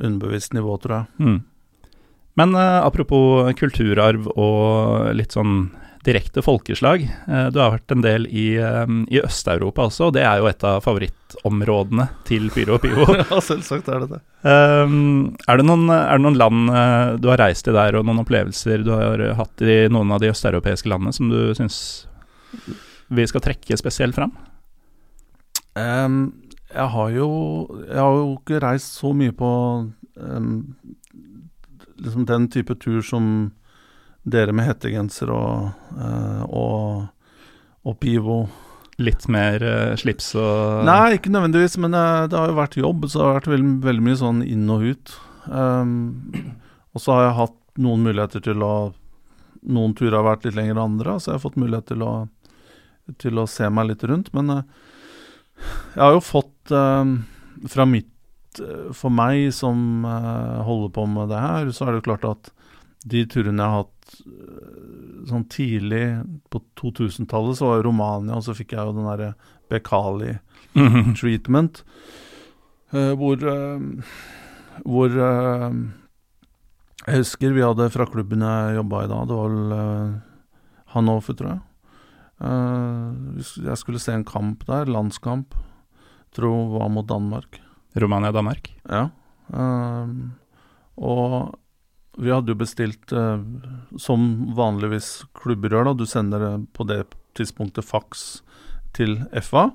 underbevisst nivå, tror jeg. Mm. Men uh, apropos kulturarv og litt sånn direkte folkeslag. Uh, du har vært en del i, eh, i Øst-Europa også, og det er jo et av favorittområdene til Pyro og Pivo. <laughs> ja, selvsagt er det det. Um, er, det noen, er det noen land du har reist i der, og noen opplevelser du har hatt i noen av de østeuropeiske landene som du syns vi skal trekke spesielt fram? Em, jeg har jo Jeg har jo ikke reist så mye på um, liksom den type tur som dere med hettegenser og, uh, og, og pivo. Litt mer uh, slips og Nei, ikke nødvendigvis, men uh, det har jo vært jobb, så det har vært veldig, veldig mye sånn inn og ut. Um, og så har jeg hatt noen muligheter til å Noen turer har vært litt lenger enn andre, så jeg har fått mulighet til å, til å se meg litt rundt. Men eh, jeg har jo fått eh, fra mitt eh, For meg som eh, holder på med det her, så er det jo klart at de turene jeg har hatt eh, sånn tidlig på 2000-tallet, så var jo Romania, og så fikk jeg jo den derre Bekali Mhm. treatment, eh, hvor eh, Hvor eh, Jeg husker vi hadde fra klubben jeg jobba i da, det var vel uh, Hannover, tror jeg. Eh, jeg skulle se en kamp der, landskamp. Tro var mot Danmark. Romania-Danmark. Ja. ehm, og vi hadde jo bestilt, eh, som vanligvis klubber gjør, da, du sender eh, på det tidspunktet faks til FA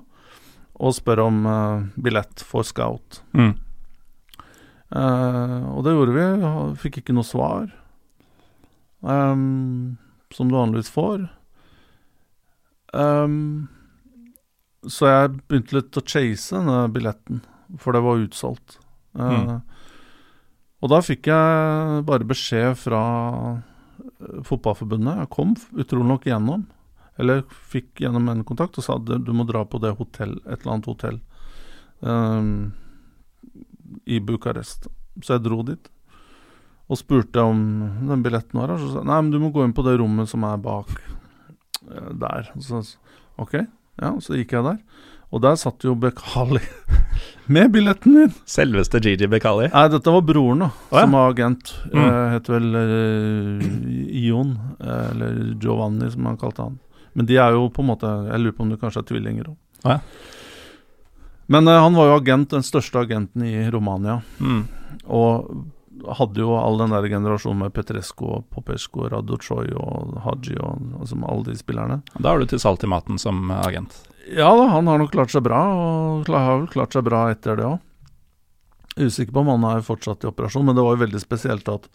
og spør om eh, billett for scout. Mm. Eh, og det gjorde vi, fikk ikke noe svar, som du vanligvis får. Ehm, så jeg begynte litt å chase denne billetten, for det var utsolgt. Mm. Og da fikk jeg bare beskjed fra eh, Fotballforbundet. Jeg kom utrolig nok gjennom, eller fikk gjennom en kontakt og sa at du må dra på det hotell, et eller annet hotell um, i Bucarest. Så jeg dro dit og spurte om den billetten var her. Så sa jeg nei, men du må gå inn på det rommet som er bak der. Så, ok, ja, så gikk jeg der. Og der satt jo Bekali <laughs> med billetten min. Selveste Gigi Bekali. Nei, dette var broren, da, oh, ja. som var agent. Mm. Eh, het vel eh, Ion, eh, eller Giovanni, som han kalte han. Men de er jo på en måte Jeg lurer på om du kanskje er tvillinger òg. Oh, ja. Men eh, han var jo agent, den største agenten i Romania. Mm. Og hadde jo all den der generasjonen med Petresco, Popesco, Radochoy og Haji og altså, alle de spillerne. Da har du til salt i maten som agent. Ja da, han har nok klart seg bra, og har vel klart seg bra etter det òg. Usikker på om han er fortsatt i operasjon, men det var jo veldig spesielt at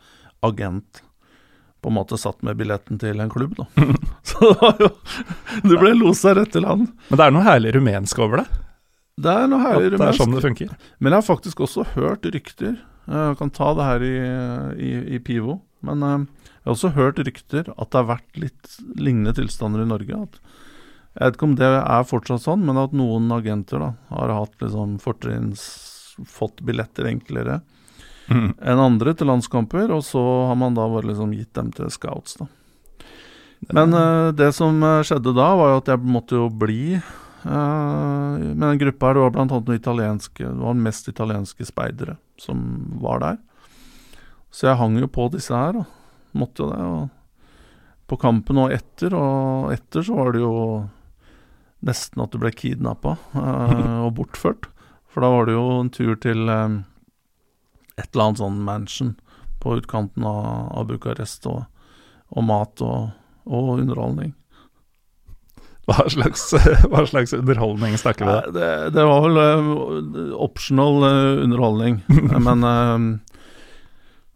agent på en måte satt med billetten til en klubb, da. <laughs> Så det var jo Du ble losa rett til han. Men det er noe herlig rumensk over det. Det er noe herlig herlig det er rumensk. sånn det funker. Men jeg har faktisk også hørt rykter. Jeg kan ta det her i, i, i Pivo. Men eh, jeg har også hørt rykter at det har vært litt lignende tilstander i Norge. At, jeg vet ikke om det er fortsatt sånn, men at noen agenter da har hatt liksom fortrinns fått billetter enklere Mm. enn andre til landskamper, og så har man da bare liksom gitt dem til scouts, da. Men uh, det som eh, skjedde da, var jo at jeg måtte jo bli eh, med den gruppa her. Det var annet noen italienske Det var mest italienske speidere som var der. Så jeg hang jo på disse her, og Måtte jo det. Og på kampen og etter, og etter så var det jo nesten at du ble kidnappa uh, <laughs> og bortført. For da var det jo en tur til um, et eller annet sånn mansion på utkanten av, av Bucarest, og, og mat og, og underholdning. Hva slags, hva slags underholdning snakker vi om? Det, det var vel uh, optional uh, underholdning, <laughs> men uh,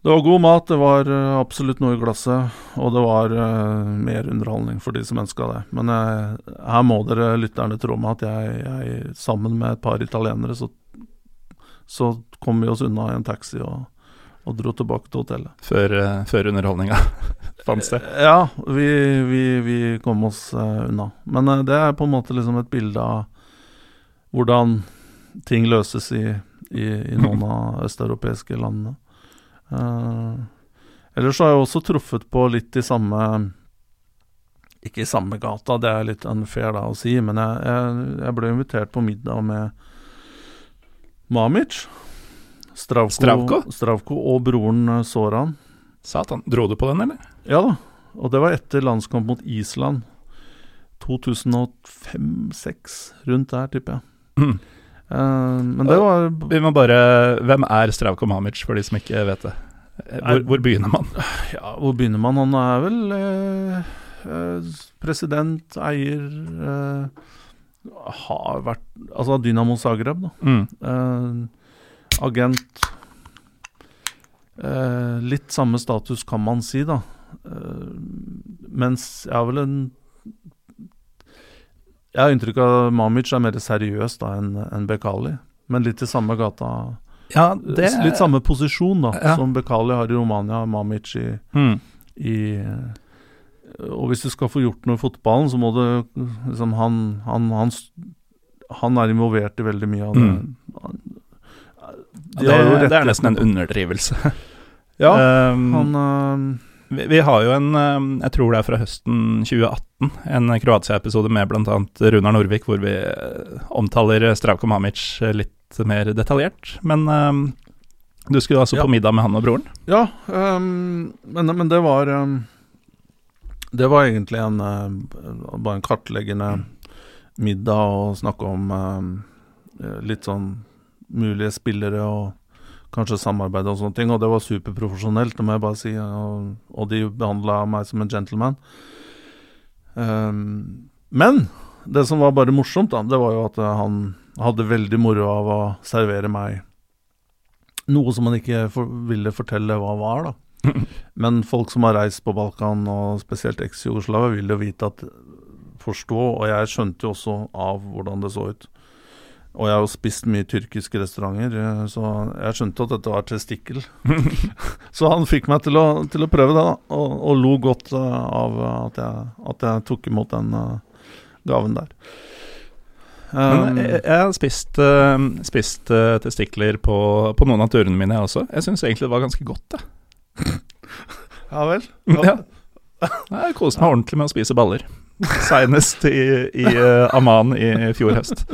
det var god mat, det var eh, absolutt noe i glasset, og det var eh, mer underholdning for de som ønska det. Men eh, her må dere lytterne tro meg at jeg, jeg sammen med et par italienere, så, så kom vi oss unna i en taxi og, og dro tilbake til hotellet. Før, eh, før underholdninga <laughs> fant sted. Ja, vi, vi, vi kom oss eh, unna. Men eh, det er på en måte liksom et bilde av hvordan ting løses i, i, i noen av <laughs> østeuropeiske landene. Uh, Ellers så har jeg også truffet på litt i samme Ikke i samme gata, det er litt unfair da å si, men jeg, jeg, jeg ble invitert på middag med Mamic. Stravko, Stravko? Stravko og broren eh, Soran. Satan. Dro du på den, eller? Ja da, og det var etter landskamp mot Island. 2005-2006, rundt der, tipper jeg. Mm. Uh, men det var Vi må bare Hvem er Stravko Mamic, for de som ikke vet det? Eh, Hvor, hvor begynner man? Ja, hvor begynner man? Han er vel eh, eh, president, eier eh, Har vært Altså Dynamo Zagreb, da. Mm. Eh, agent eh, Litt samme status, kan man si, da. Eh, mens jeg har vel en Jeg har inntrykk av at Mamic er mer seriøs da enn en Bekali. Men litt i samme gata. Ja, det Litt samme posisjon da Ja. som Bekali har i Romania, Mamic i, hmm. i Og hvis du skal få gjort noe i fotballen, så må du liksom Han, han, han, han er involvert i veldig mye av det. Mm. De det, det er nesten en underdrivelse. <laughs> Ja, Um, han uh, vi, vi har jo en, um, jeg tror det er fra høsten 2018, en Kroatia-episode med bl.a. Runar Norvik, hvor vi eh, omtaler Stravko Mamic eh, litt mer detaljert. Men um, du skulle altså Ja. på middag med han og broren? Ja, um, men, men det var um, Det var egentlig en bare en kartleggende middag og snakke om litt sånn mulige spillere og kanskje samarbeide og sånne ting. Og det var superprofesjonelt, det må jeg bare si. Og, og de behandla meg som en gentleman. Um, men det som var bare morsomt, da, det var jo at han hadde veldig moro av å servere meg noe som han ikke for, ville fortelle hva var, da. <laughs> Men folk som har reist på Balkan, og spesielt eks-Jugoslavia, vil jo vite at Forstå, og jeg skjønte jo også av hvordan det så ut. Og jeg har jo spist mye tyrkiske restauranter, eh, så jeg skjønte at dette var testikkel. <laughs> så han fikk meg til å, til å prøve det, da, og, og lo godt eh, av at jeg, at jeg tok imot den eh, gaven der. Um, jeg, jeg har spist, spist testikler på, på noen av turene mine, jeg også. Jeg syns egentlig det var ganske godt, jeg. <laughs> ja vel? <laughs> Ja. Jeg koste meg ordentlig med å spise baller. <laughs> Seinest i, i uh, Amman i fjor høst. <laughs>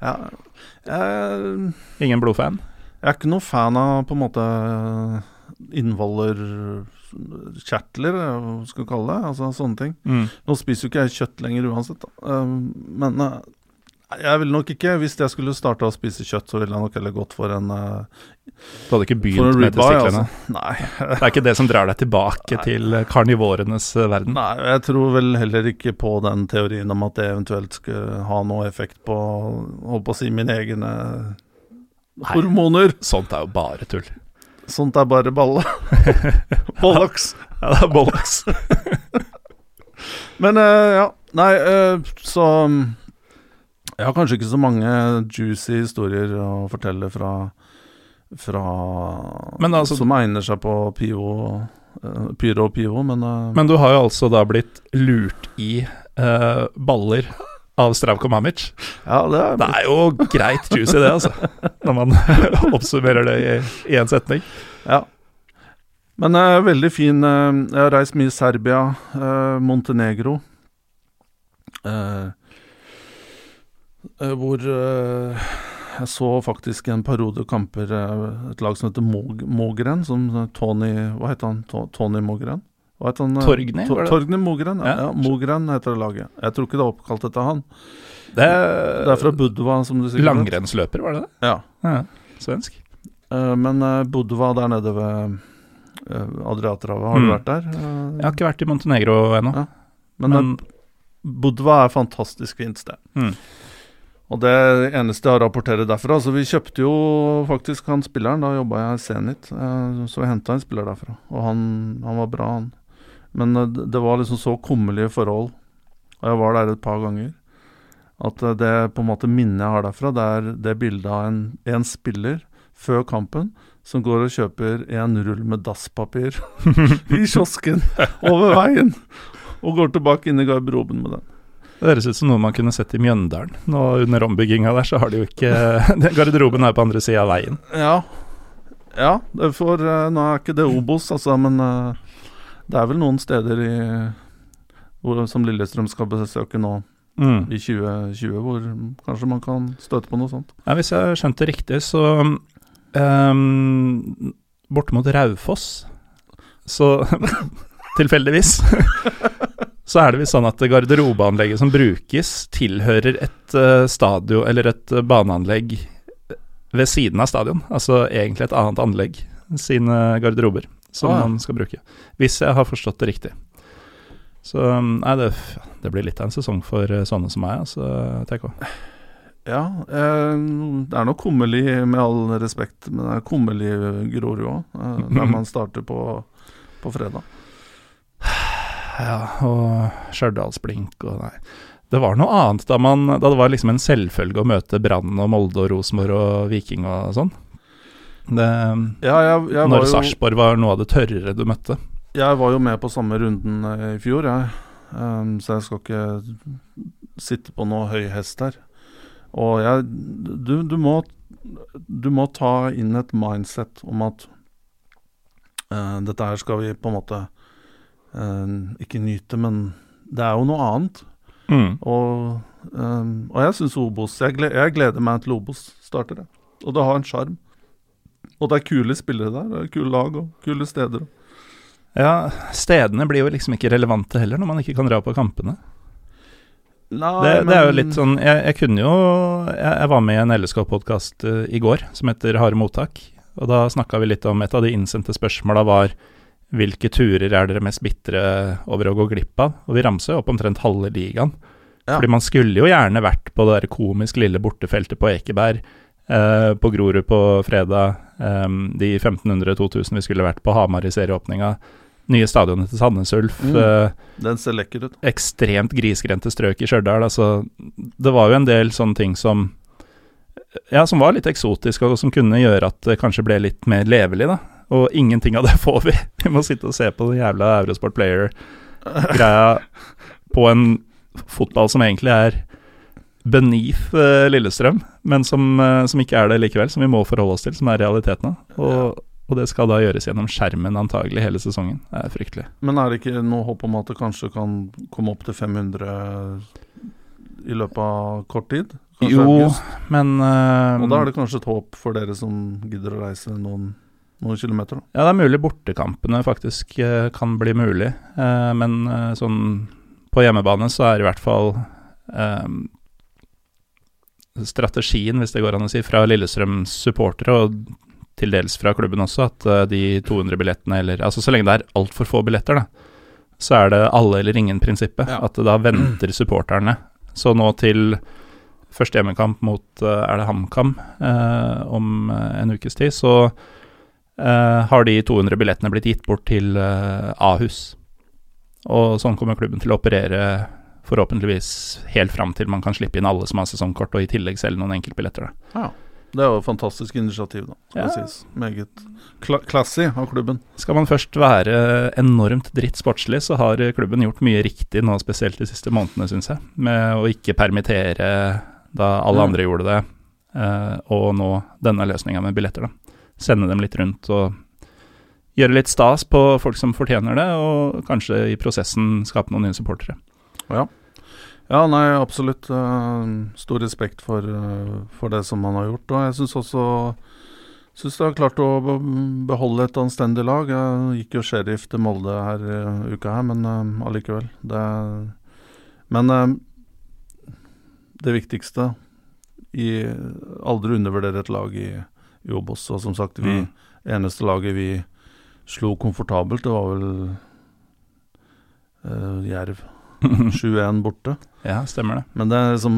Ja. Jeg, Ingen blodfan? Jeg er ikke noe fan av på en måte innvoller kjertler, hva skal vi kalle det. Altså sånne ting. Mm. Nå spiser jo ikke jeg kjøtt lenger uansett, da. Men jeg ville nok ikke, hvis jeg skulle starte å spise kjøtt, så ville jeg nok heller gått for en uh, Du hadde ikke begynt med testiklene? altså. <laughs> Nei. Det er ikke det som drar deg tilbake Nei. til karnivårenes eh, verden? Nei, jeg tror vel heller ikke på den teorien om at det eventuelt skulle ha noe effekt på Holdt på å si mine egne hormoner. Sånt er jo bare tull. Sånt er bare balle. <laughs> Bollocks. Ja, det er bollocks. <laughs> Men uh, ja, nei, uh, så Jeg har kanskje ikke så mange juicy historier å fortelle fra, fra Men altså- Som egner seg på Pivo, uh, Pyro og Pivo, men, uh, Men du har jo altså da blitt lurt i uh, baller av Stravko Mamic. ja, det er, Det er jo greit juicy, det, altså. Når man <laughs> oppsummerer det i, i en setning. Ja. Men uh, veldig fin eh, Jeg har reist mye i Serbia, eh, Montenegro. eh, eh, hvor eh, jeg så faktisk en periode kamper eh, et lag som heter Mog Mogren, som Tony Hva heter han? To Tony Mogren? Hva heter han? eh, Torgny, To? Torgny Mogren, ja. Ja. Mogren heter det laget. Jeg tror ikke det er oppkalt etter han. Det Det er fra Budva, som du sikkert. Langrennsløper, var det det? Ja. Ja, Svensk. Eh, men Budva der nede ved Adriaterhavet, har du Mm. vært der? Eh, Jeg har ikke vært i Montenegro ennå. Ja. Men, Men, eh, Budva er et fantastisk fint sted. Mm. Og det eneste jeg har å rapportere derfra Så vi kjøpte jo faktisk han spilleren, da jobba jeg i Zenit. eh, Så vi henta en spiller derfra, og han, han var bra, han. Men eh, det det var liksom så kummerlige forhold, og jeg var der et par ganger, at eh, det på en måte minnet jeg har derfra, det er det bildet av en, en spiller før kampen som går og kjøper en rull med dasspapir <laughs> i kiosken over veien, og går tilbake inn i garderoben med den. Det høres ut som noe man kunne sett i Mjøndalen. Nå under ombygginga der, så har de jo ikke <laughs> Garderoben er på andre sida av veien. Ja. Ja, det får, eh, nå er ikke det Obos, altså, men eh, det er vel noen steder i, hvor, som Lillestrøm skal besøke nå Mm. i 2020, hvor kanskje man kan støte på noe sånt. Ja, hvis jeg skjønte riktig, så um, Borte mot Raufoss, så <laughs> tilfeldigvis <laughs> Så er det visst sånn at garderobeanlegget som brukes, tilhører et uh, stadion, eller et uh, baneanlegg ved siden av stadion. Altså egentlig et annet anlegg, sine garderober, som Ah, man skal bruke. Hvis jeg har forstått det riktig. Så um, nei, det, det blir litt av en sesong for sånne som meg, altså, TK. Ja, eh, det er nok kummerlig, med all respekt, men det er kummerlig Grorud òg, eh, <laughs> når man starter på, på fredag. Ja, og Stjørdalsblink og nei. Det var noe annet da, man, da det var liksom en selvfølge å møte Brann og Molde og Rosenborg og Viking og sånn. Det, Ja, jeg, jeg, var når Sarpsborg var noe av det tørrere du møtte. jeg var jo med på samme runden eh, i fjor, jeg. Um, så jeg skal ikke sitte på noe høy hest her. Og jeg du, du, må, du må ta inn et mindset om at uh, dette her skal vi på en måte eh, ikke nyte, men det er jo noe annet. Mm. Og, um, og jeg syns Obos jeg, gle- jeg gleder meg til Obos starter. jeg. Og det har en sjarm. Og det er kule spillere der. Det er kule lag og kule steder. Ja, stedene blir jo liksom ikke relevante heller, når man ikke kan dra på kampene. Nei, Det, det er jo litt sånn Jeg, jeg kunne jo jeg, jeg var med i en LSK-podkast i går som heter Harde mottak. Og da snakka vi litt om et av de innsendte spørsmåla var hvilke turer er dere mest bitre over å gå glipp av? Og vi ramser jo opp omtrent halve ligaen. Ja. Fordi man skulle jo gjerne vært på det der komisk lille bortefeltet på Ekeberg, eh, på Grorud på fredag, eh, de 1500-2000 vi skulle vært på Hamar i serieåpninga, nye stadionet til Sandnes Ulf. Mm. Eh, Den ser lekker ut. ekstremt grisgrendte strøk i Stjørdal. Altså, det var jo en del sånne ting som Ja, som var litt eksotisk, og som kunne gjøre at det kanskje ble litt mer levelig, da. Og ingenting av det <laughs> får vi. Vi må sitte og se på den jævla Eurosport Player-greia på en fotball som egentlig er beneath eh, Lillestrøm, men som, eh, som ikke er det likevel, som vi må forholde oss til, som er realiteten. Og, og det skal da gjøres gjennom skjermen antagelig hele sesongen. Det er fryktelig. Men er det ikke noe håp om at det kanskje kan komme opp til 500 i løpet av kort tid? Kanskje Jo, august? men uh, Og da er det kanskje et håp for dere som gidder å reise noen, noen kilometer? Da. Ja, det er mulig bortekampene faktisk eh, kan bli mulig, eh, men eh, sånn på hjemmebane så er i hvert fall eh, strategien, hvis det går an å si, fra Lillestrøms supportere, og til dels fra klubben også, at de 200 billettene, eller altså så lenge det er altfor få billetter, da, så er det alle eller ingen-prinsippet. Ja. At da venter supporterne. Så nå til første hjemmekamp mot er det HamKam eh, om en ukes tid, så har de 200 billettene blitt gitt bort til eh, Ahus. Og sånn kommer klubben til å operere forhåpentligvis helt fram til man kan slippe inn alle som har sesongkort, og i tillegg selge noen enkeltbilletter. Da. Det er jo et fantastisk initiativ, da. Skal Ja. sies. Meget kla classy av klubben. Skal man først være enormt dritt sportslig, så har klubben gjort mye riktig nå, spesielt de siste månedene, syns jeg. Med å ikke permittere da alle ja. andre gjorde det, eh, og nå denne løsninga med billetter, da. Sende dem litt rundt og gjøre litt stas på folk som fortjener det, og kanskje i prosessen skape noen nye supportere. Ja, nei, absolutt. eh, stor respekt for, eh, for det som man har gjort. Og jeg syns også Syns de har klart å beholde et anstendig lag. Jeg gikk jo sheriff til Molde her i uka her, men uh, allikevel. Det Men eh, det viktigste i Aldri undervurdere et lag i, i også. Og som sagt, vi Mm. eneste laget vi slo komfortabelt, det var vel uh, Jerv. <laughs> 7-1 borte. Ja, stemmer det. Men det er liksom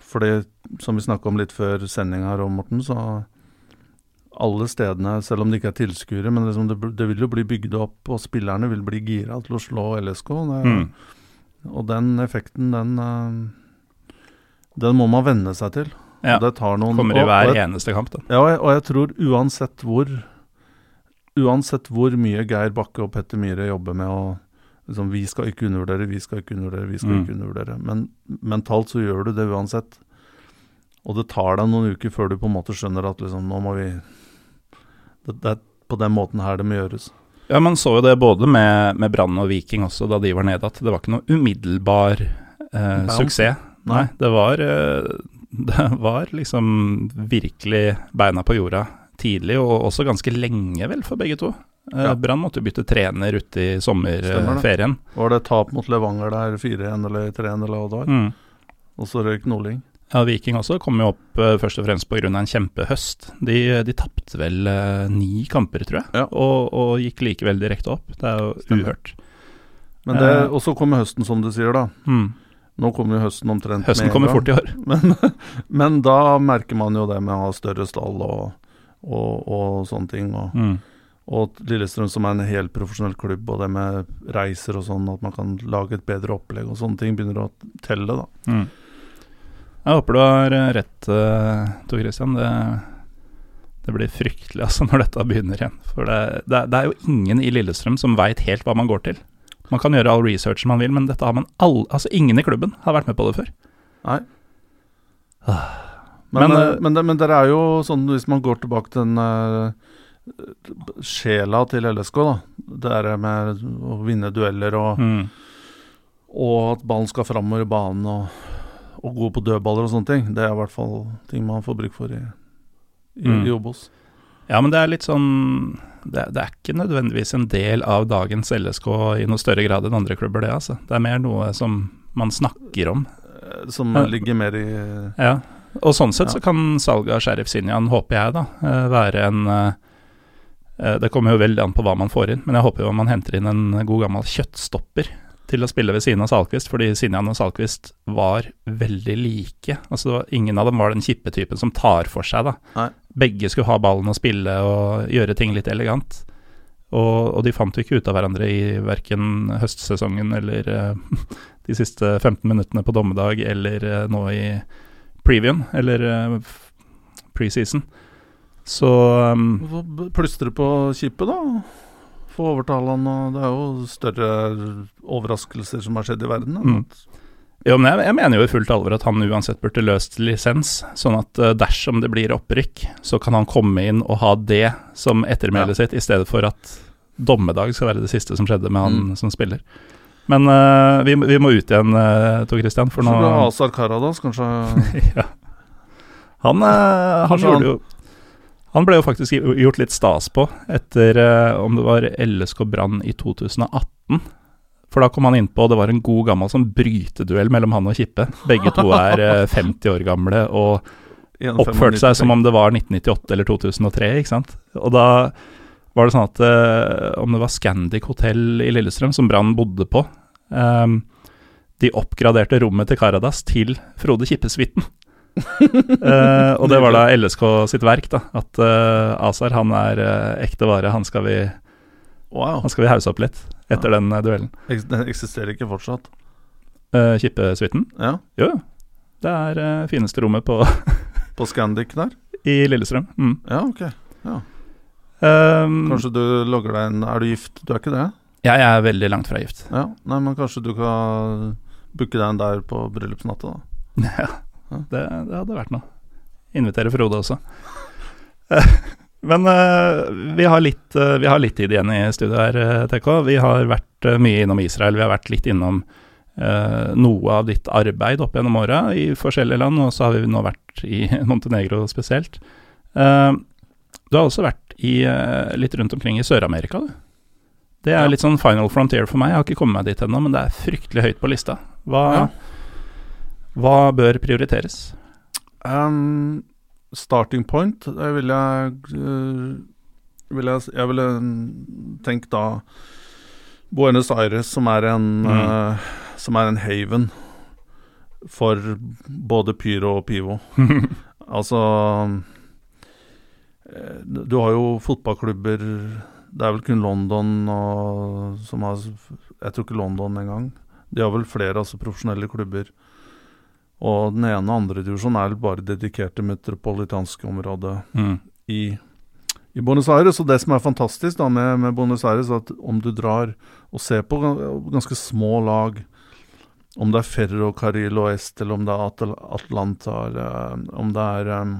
For det som vi snakka om litt før sending her, og Morten, så alle stedene, selv om det ikke er tilskuere, men liksom det, det vil jo bli bygd opp, og spillerne vil bli gira til å slå LSK. Det, Mm. Og den effekten, den eh, Den må man venne seg til. Ja. Og det tar noen Kommer i og- og hver jeg- eneste kamp, da. ja, og jeg, og jeg tror uansett hvor Uansett hvor mye Geir Bakke og Petter Myhre jobber med å liksom, Vi skal ikke undervurdere, vi skal ikke undervurdere, vi skal Mm. ikke undervurdere. Men mentalt så gjør du det uansett. Og det tar deg noen uker før du på en måte skjønner at liksom, nå må vi Det, det er på den måten her det må gjøres. Ja, man så jo det både med, med Brann og Viking også, da de var nede, at det var ikke noe umiddelbar eh, suksess. Nei. det var eh, Det var liksom virkelig beina på jorda tidlig, og også ganske lenge, vel, for begge to. Eh, Ja. Brann måtte jo bytte trener ute i sommerferien. Var det tap mot Levanger der 4-1 eller 3-1 eller hva det var? Mm. Og så røyk Nordling. Ja, Viking også kom jo opp eh, først og fremst pga. en kjempehøst. De, de tapte vel eh, ni kamper, tror jeg, Ja. og, og gikk likevel direkte opp. Det er jo Stemmer. uhørt. Men det. Og så kommer høsten, som du sier, da. Mm. Nå kommer jo høsten omtrent Høsten med en gang. Høsten kommer fort i år. <laughs> Men, men da merker man jo det med å ha større stall og, og, og sånne ting. Og, Mm. og Lillestrøm som er en helt profesjonell klubb, og det med reiser og sånn, at man kan lage et bedre opplegg og sånne ting, begynner å telle, da. Mm. Jeg håper du har eh, rett, uh, Tor Christian. Det, det blir fryktelig altså, når dette begynner igjen. For det, det, det er jo ingen i Lillestrøm som veit helt hva man går til. Man kan gjøre all researchen man vil, men dette har man all, altså ingen i klubben har vært med på det før. Nei. Men, Men, men, eh, men, det, men dere er jo sånn, hvis man går tilbake til den uh, sjela til LSK, da. Det der med å vinne dueller og, Mm. og at ballen skal framover i banen og, og gå på dødballer og sånne ting. Det er i hvert fall ting man får bruk for i, i, Mm. i Obos. Ja, men det er litt sånn det, det er ikke nødvendigvis en del av dagens LSK i noe større grad enn andre klubber, det, altså. Det er mer noe som man snakker om. Eh, Som ligger mer i Ja, og sånn sett Ja. så kan salget av Sheriff Sinjan, håper jeg da, eh, være en eh, Det kommer jo veldig an på hva man får inn, men jeg håper jo man henter inn en god gammel kjøttstopper til å spille ved siden av Salquist, fordi Sinjan og Salquist var veldig like. Altså det var, Ingen av dem var den kjippe typen som tar for seg, da. Nei. Begge skulle ha ballen og spille og gjøre ting litt elegant. Og, og de fant jo ikke ut av hverandre i verken høstsesongen eller uh, <laughs> de siste 15 minuttene på dommedag eller uh, nå i previewen, eller uh, preseason. Så um, b- Plystre på kippet, da. Få overtale han, og det er jo større overraskelser som har skjedd i verden. Mm. Jo, men jeg, jeg mener jo i fullt alvor at han uansett burde løst lisens, sånn at eh, dersom det blir opprykk, så kan han komme inn og ha det som ettermælet sitt, i stedet for at dommedag skal være det siste som skjedde med han Mm. som spiller. Men uh, vi, vi må ut igjen, uh, Tor Christian, for Så nå blir Azar Karadas kanskje <laughs> ja. Han, uh, han- gjorde jo Han ble jo faktisk gjort litt stas på etter eh, om det var LSK Brann i 2018. For da kom han innpå, og det var en god gammel sånn bryteduell mellom han og Kippe. Begge to er eh, <laughs> 50 år gamle og oppførte seg som om det var 1998 eller 2003, ikke sant. Og da var det sånn at eh, om det var Scandic hotell i Lillestrøm, som Brann bodde på ehm, De oppgraderte rommet til Karadas til Frode Kippe-suiten. <laughs> Eh, og det var da LSK sitt verk, da. At uh, Azar, han er uh, ekte vare. Han skal vi, Wow. han skal vi hause opp litt etter den eh, duellen. Den eksisterer ikke fortsatt. Uh, Kippe-suiten? Ja, Jo, jo. Det er fineste rommet på, <laughs> På Scandic der. <laughs> i Lillestrøm. Mm. Ja, ok. Um, Kanskje du logger deg inn Er du gift? Du er ikke det? Ja, jeg er veldig langt fra gift. Ja, Nei, men kanskje du kan booke deg inn der på bryllupsnatta, da. Ja, det, det hadde vært noe. Invitere Frode også. Eh, Men eh, vi, har litt, eh, vi har litt tid igjen i studio her, TK. Vi har vært mye innom Israel. Vi har vært litt innom noe av ditt arbeid opp gjennom åra i forskjellige land, og så har vi nå vært i <laughs> Montenegro spesielt. Du har også vært i, litt rundt omkring i Sør-Amerika, du. Det er litt sånn final frontier for meg. Jeg har ikke kommet meg dit ennå, men det er fryktelig høyt på lista. Hva, Ja. Hva bør prioriteres? Um, starting point, det vil jeg øh, vil jeg, jeg ville tenkt da Buenos Aires, som er en Mm. uh, Som er en haven for både pyro og pivo. <laughs> altså eh, Du har jo fotballklubber Det er vel kun London og, som har Jeg tror ikke London engang. De har vel flere altså profesjonelle klubber. Og den ene andre divisjonen er bare dedikert til metropolitanske området Mm. i, i Buenos Aires. Og det som er fantastisk da med, med Buenos Aires, er at om du drar og ser på ganske små lag, om det er Ferro Carril Est, eller om det er Atl Atlanta, eller eh, om det er um,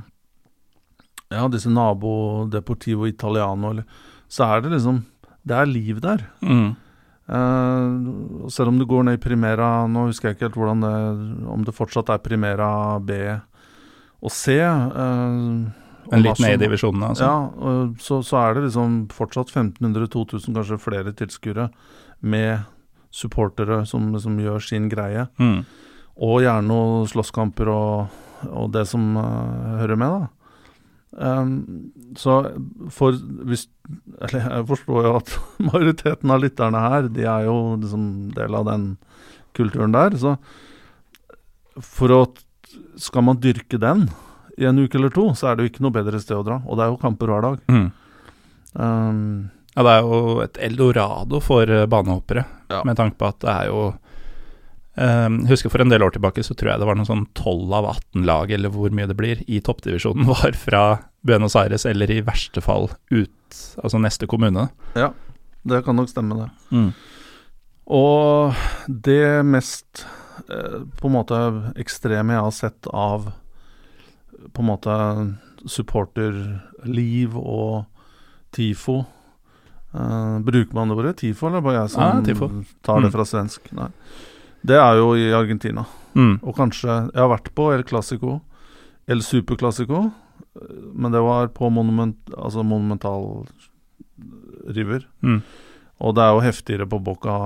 ja, disse nabo Deportivo Italiano, eller, så er det liksom Det er liv der. Mm. Eh, selv om du går ned i Primera Nå husker jeg ikke helt hvordan det Om det fortsatt er Primera B og C. Uh, og En litt ned i divisjonene, altså. Ja, uh, så, så er det liksom fortsatt 1500-2000, kanskje flere tilskuere, med supportere som som gjør sin greie. Mm. Og gjerne noen slåsskamper og, og det som eh, hører med, da. Um, så for hvis Eller jeg forstår jo at <laughs> majoriteten av lytterne her, de er jo liksom del av den kulturen der. Så for å Skal man dyrke den i en uke eller to, så er det jo ikke noe bedre sted å dra. Og det er jo kamper hver dag. Mm. Um, Ja, det er jo et eldorado for eh, banehoppere, Ja. med tanke på at det er jo um, Husker for en del år tilbake så tror jeg det var noen sånn 12 av 18 lag, eller hvor mye det blir, i toppdivisjonen <laughs> var fra Buenos Aires, eller i verste fall ut, altså neste kommune. Ja, det kan nok stemme, det. Mm. Og det mest eh, på en måte ekstreme jeg har sett av på en måte supporterliv og TIFO uh, Bruker man det ordet? TIFO, eller bare jeg som tifo. tar det Mm. fra svensk? Nei. Det er jo i Argentina. Mm. Og kanskje Jeg har vært på El Clásico, El Super Clásico, eh, men det var på monument, altså Monumental River. Mm. Og det er jo heftigere på Boca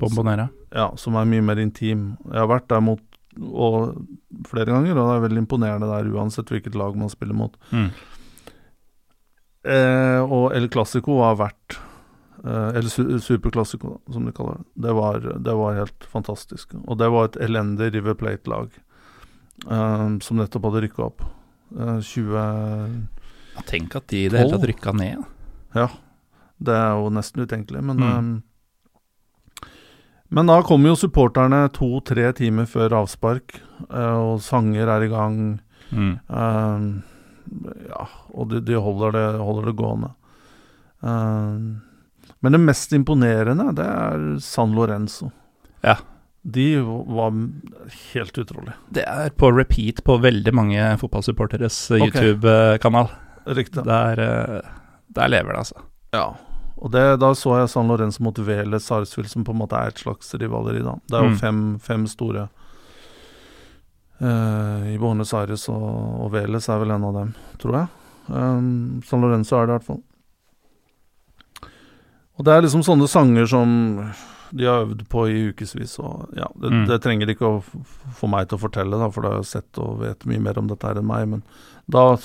Bombonera. ja, som er mye mer intim. Jeg har vært der mot og flere ganger, og det er veldig imponerende der uansett hvilket lag man spiller mot. Mm. Eh, og El Clásico har vært eh, Eller Super Clásico, som de kaller det. Det var, det var helt fantastisk. Og det var et elendig River Plate-lag eh, som nettopp hadde rykka opp. Eh, 20 Ja, Tenk at de i det hele tatt rykka ned. Ja. Det er jo nesten utenkelig, men Mm. ehm, Men da kommer jo supporterne to-tre timer før avspark, eh, og sanger er i gang. Mm. Um, ja, og de, de holder, det, holder det gående. Um, men det mest imponerende, det er San Lorenzo. Ja. De var helt utrolig. Det er på repeat på veldig mange fotballsupporteres YouTube-kanal. Riktig. Der, eh, der lever det, altså. Ja. Og det, da så jeg San Lorenzo mot Vele Sarsfield, som på en måte er et slags rivaleri, da. Det er jo Mm. fem, fem store uh, i Buenos Aires, og, og Veles er vel en av dem, tror jeg. Um, San Lorenzo er det i hvert fall. Og det er liksom sånne sanger som de har øvd på i ukevis, ja, det, Mm. det trenger ikke å få meg til å fortelle, da, for da har jeg sett og vet mye mer om dette her enn meg, men da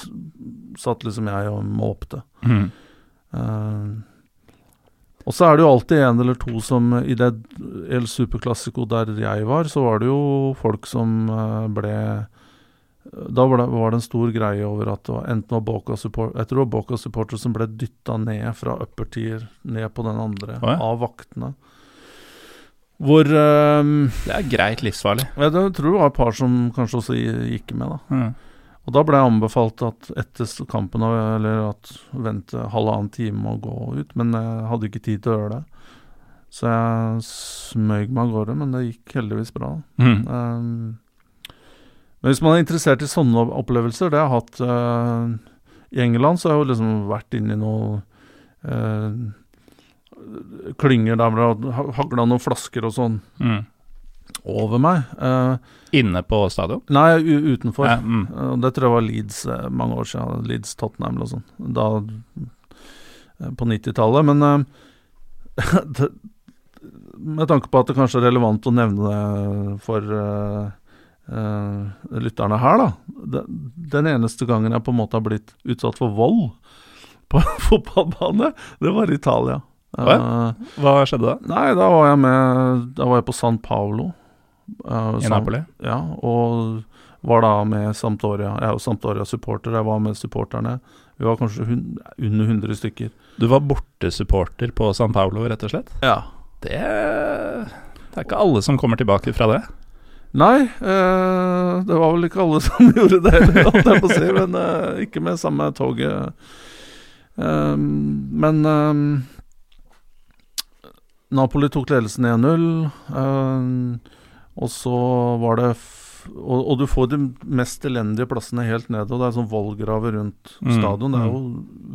satt liksom jeg og måpte. Mm. Uh, og så er det jo alltid en eller to som I det El Superclassico der jeg var, så var det jo folk som eh, ble Da var det, var det en stor greie over at det var enten var Boca support, Jeg tror det var Boca supporter som ble dytta ned fra upper tier ned på den andre oh, ja. av vaktene. Hvor um, Det er greit livsfarlig. Jeg tror det var et par som kanskje også gikk med, da. Mm. Og da ble jeg anbefalt at etter kampen Eller at vente halvannen time og gå ut, men jeg hadde ikke tid til å gjøre det. Så jeg smøg meg av gårde, men det gikk heldigvis bra. Mm. Um, men hvis man er interessert i sånne opplevelser Det jeg har hatt uh, I England så har jeg jo liksom vært inne i noe uh, klynger der og hagla noen flasker og sånn Mm. over meg. Uh, Inne på stadion? nei, utenfor. Ja, mm. Uh, Det tror jeg var Leeds uh, mange år siden. Leeds Tottenham eller sånn. Da På 90-tallet. Men <laughs> det, med tanke på at det kanskje er relevant å nevne det for lytterne her, da. Det, den eneste gangen jeg på en måte har blitt utsatt for vold på <laughs> fotballbane, det var i Italia. Å? Eh, Hva skjedde da? nei, da var jeg med Da var jeg på San Paolo. Uh, I Napoli? ja, og var da med Sampdoria. Jeg er jo Sampdoria-supporter, jeg var med supporterne. Vi var kanskje hun, under 100 stykker. Du var bortesupporter på San Paulo, rett og slett? Ja. Det, det er ikke alle som kommer tilbake fra det. Nei, eh, det var vel ikke alle <laughs> som gjorde det heller, si, men eh, ikke med samme toget. Eh, men eh, Napoli tok ledelsen 1-0, uh, og så var det og, og du får de mest elendige plassene helt nede, og det er sånn vollgraver rundt Mm, stadion. Det er jo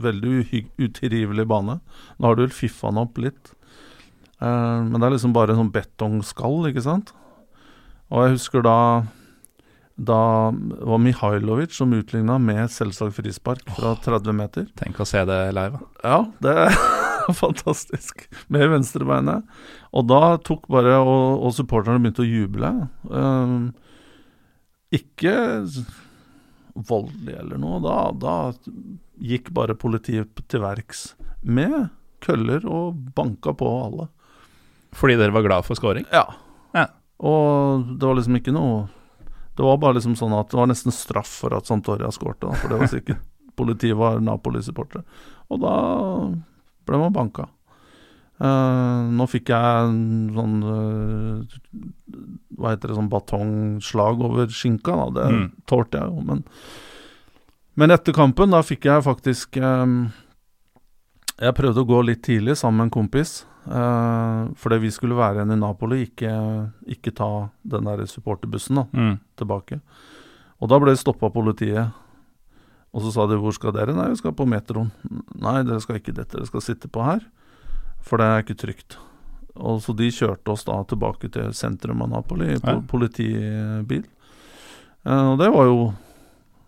veldig utrivelig bane. Nå har du vel fiffa den opp litt, Uh, men det er liksom bare sånn betongskall, ikke sant? Og jeg husker da da var Mihailovic som utligna med selvsagt frispark fra 30 meter. Tenk å se det live. Ja, det <laughs> <laughs> fantastisk. Med venstrebeinet. Og da tok bare Og, og supporterne begynte å juble. Um, ikke voldelig eller noe. Da, da gikk bare politiet til verks med køller og banka på alle. Fordi dere var glad for scoring? Ja. Ja. Og det var liksom ikke noe Det var bare liksom sånn at det var nesten straff for at Santoria skårte, for det var sikkert <laughs> Politiet var Napoli-supportere. Og da ble var banka. Uh, nå fikk jeg en sånn uh, Hva heter det, sånn batongslag over skinka, da. Det Mm. tålte jeg jo, men Men etter kampen, da fikk jeg faktisk um, Jeg prøvde å gå litt tidlig sammen med en kompis. Uh, fordi vi skulle være igjen i Napoli, ikke, ikke ta den der supporterbussen da, Mm. tilbake. Og da ble det stoppa av politiet. Og så sa de 'hvor skal dere?' 'Nei, vi skal på metroen'. 'Nei, dere skal ikke dette, dere skal sitte på her', for det er ikke trygt. Og Så de kjørte oss da tilbake til sentrum av Napoli på Ja. politibil. Eh, og det var jo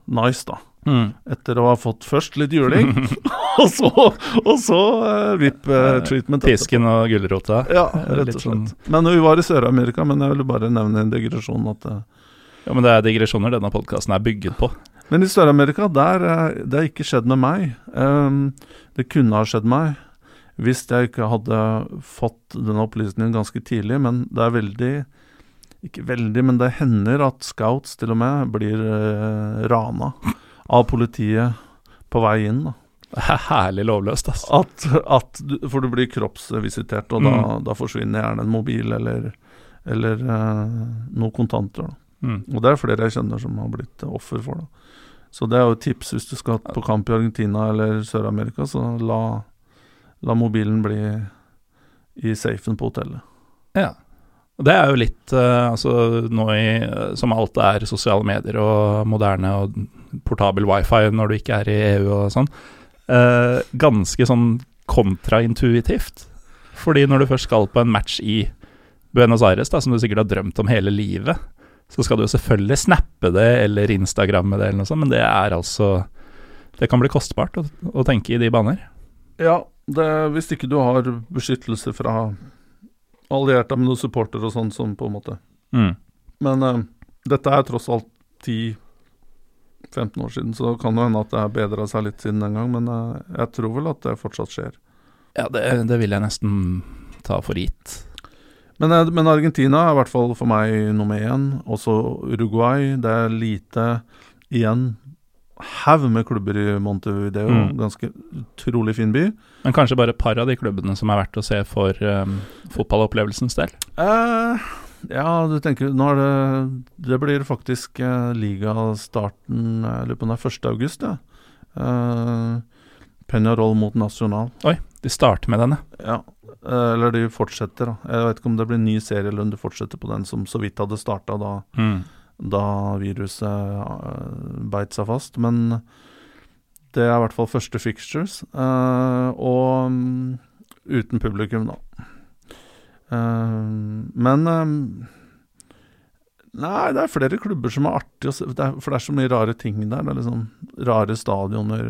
nice, da. Mm. Etter å ha fått først litt juling, <laughs> <laughs> og så, og så uh, VIP-treatment. Pisken og gulrota. Ja, Eh, rett og slett. sånn- Men vi var i Sør-Amerika, men jeg ville bare nevne en digresjon at uh, Ja, men det er digresjoner denne podkasten er bygget på. Men i Sør-Amerika, der eh, Det har ikke skjedd med meg. Ehm, det kunne ha skjedd meg hvis jeg ikke hadde fått den opplysningen ganske tidlig, men det er veldig Ikke veldig, men det hender at scouts til og med blir eh, rana av politiet på vei inn. da. Det <laughs> er herlig lovløst, altså. At, at du, For du blir kroppsvisitert, og da, da forsvinner gjerne en mobil eller, eller uh, noen kontanter. Mm. Og det er flere jeg kjenner som har blitt offer for det. Så det er jo et tips hvis du skal på kamp i Argentina eller Sør-Amerika, så la, la mobilen bli i safen på hotellet. Ja. Og det er jo litt eh, Altså nå i eh, Som alt er sosiale medier og moderne og portabel wifi når du ikke er i EU og sånn. eh, ganske sånn kontraintuitivt. Fordi når du først skal på en match i Buenos Aires, da, som du sikkert har drømt om hele livet, så skal du jo selvfølgelig snappe det eller instagramme det eller noe sånt, men det er altså Det kan bli kostbart å, å tenke i de baner. Ja, det, hvis ikke du har beskyttelse fra allierte med noen supportere og sånn, som på en måte Mm. Men uh, dette er tross alt 10-15 år siden, så det kan jo hende at det har bedra seg litt siden den gang, men uh, jeg tror vel at det fortsatt skjer. Ja, det, det vil jeg nesten ta for gitt. Men, eh, men Argentina er i hvert fall for meg nummer én. Også Uruguay. Det er lite igjen. Haug med klubber i Montevideo. Mm. Ganske utrolig fin by. Men kanskje bare par av de klubbene som er verdt å se for um, fotballopplevelsens del. Eh, ja, du tenker Nå er det Det blir faktisk eh, ligastarten Jeg lurer på om det er 1. august, ja. Eh, Peñarol mot Nacional. Oi, de starter med denne. Ja, eh, eller de fortsetter, da. Jeg vet ikke om det blir ny serie, eller om de fortsetter på den som så vidt hadde starta da, da viruset uh, beit seg fast. Men det er i hvert fall første fixtures. eh, og mm, uten publikum, da. Eh, men eh, Nei, det er flere klubber som er artig å se, for det er så mye rare ting der. Det er liksom rare stadioner.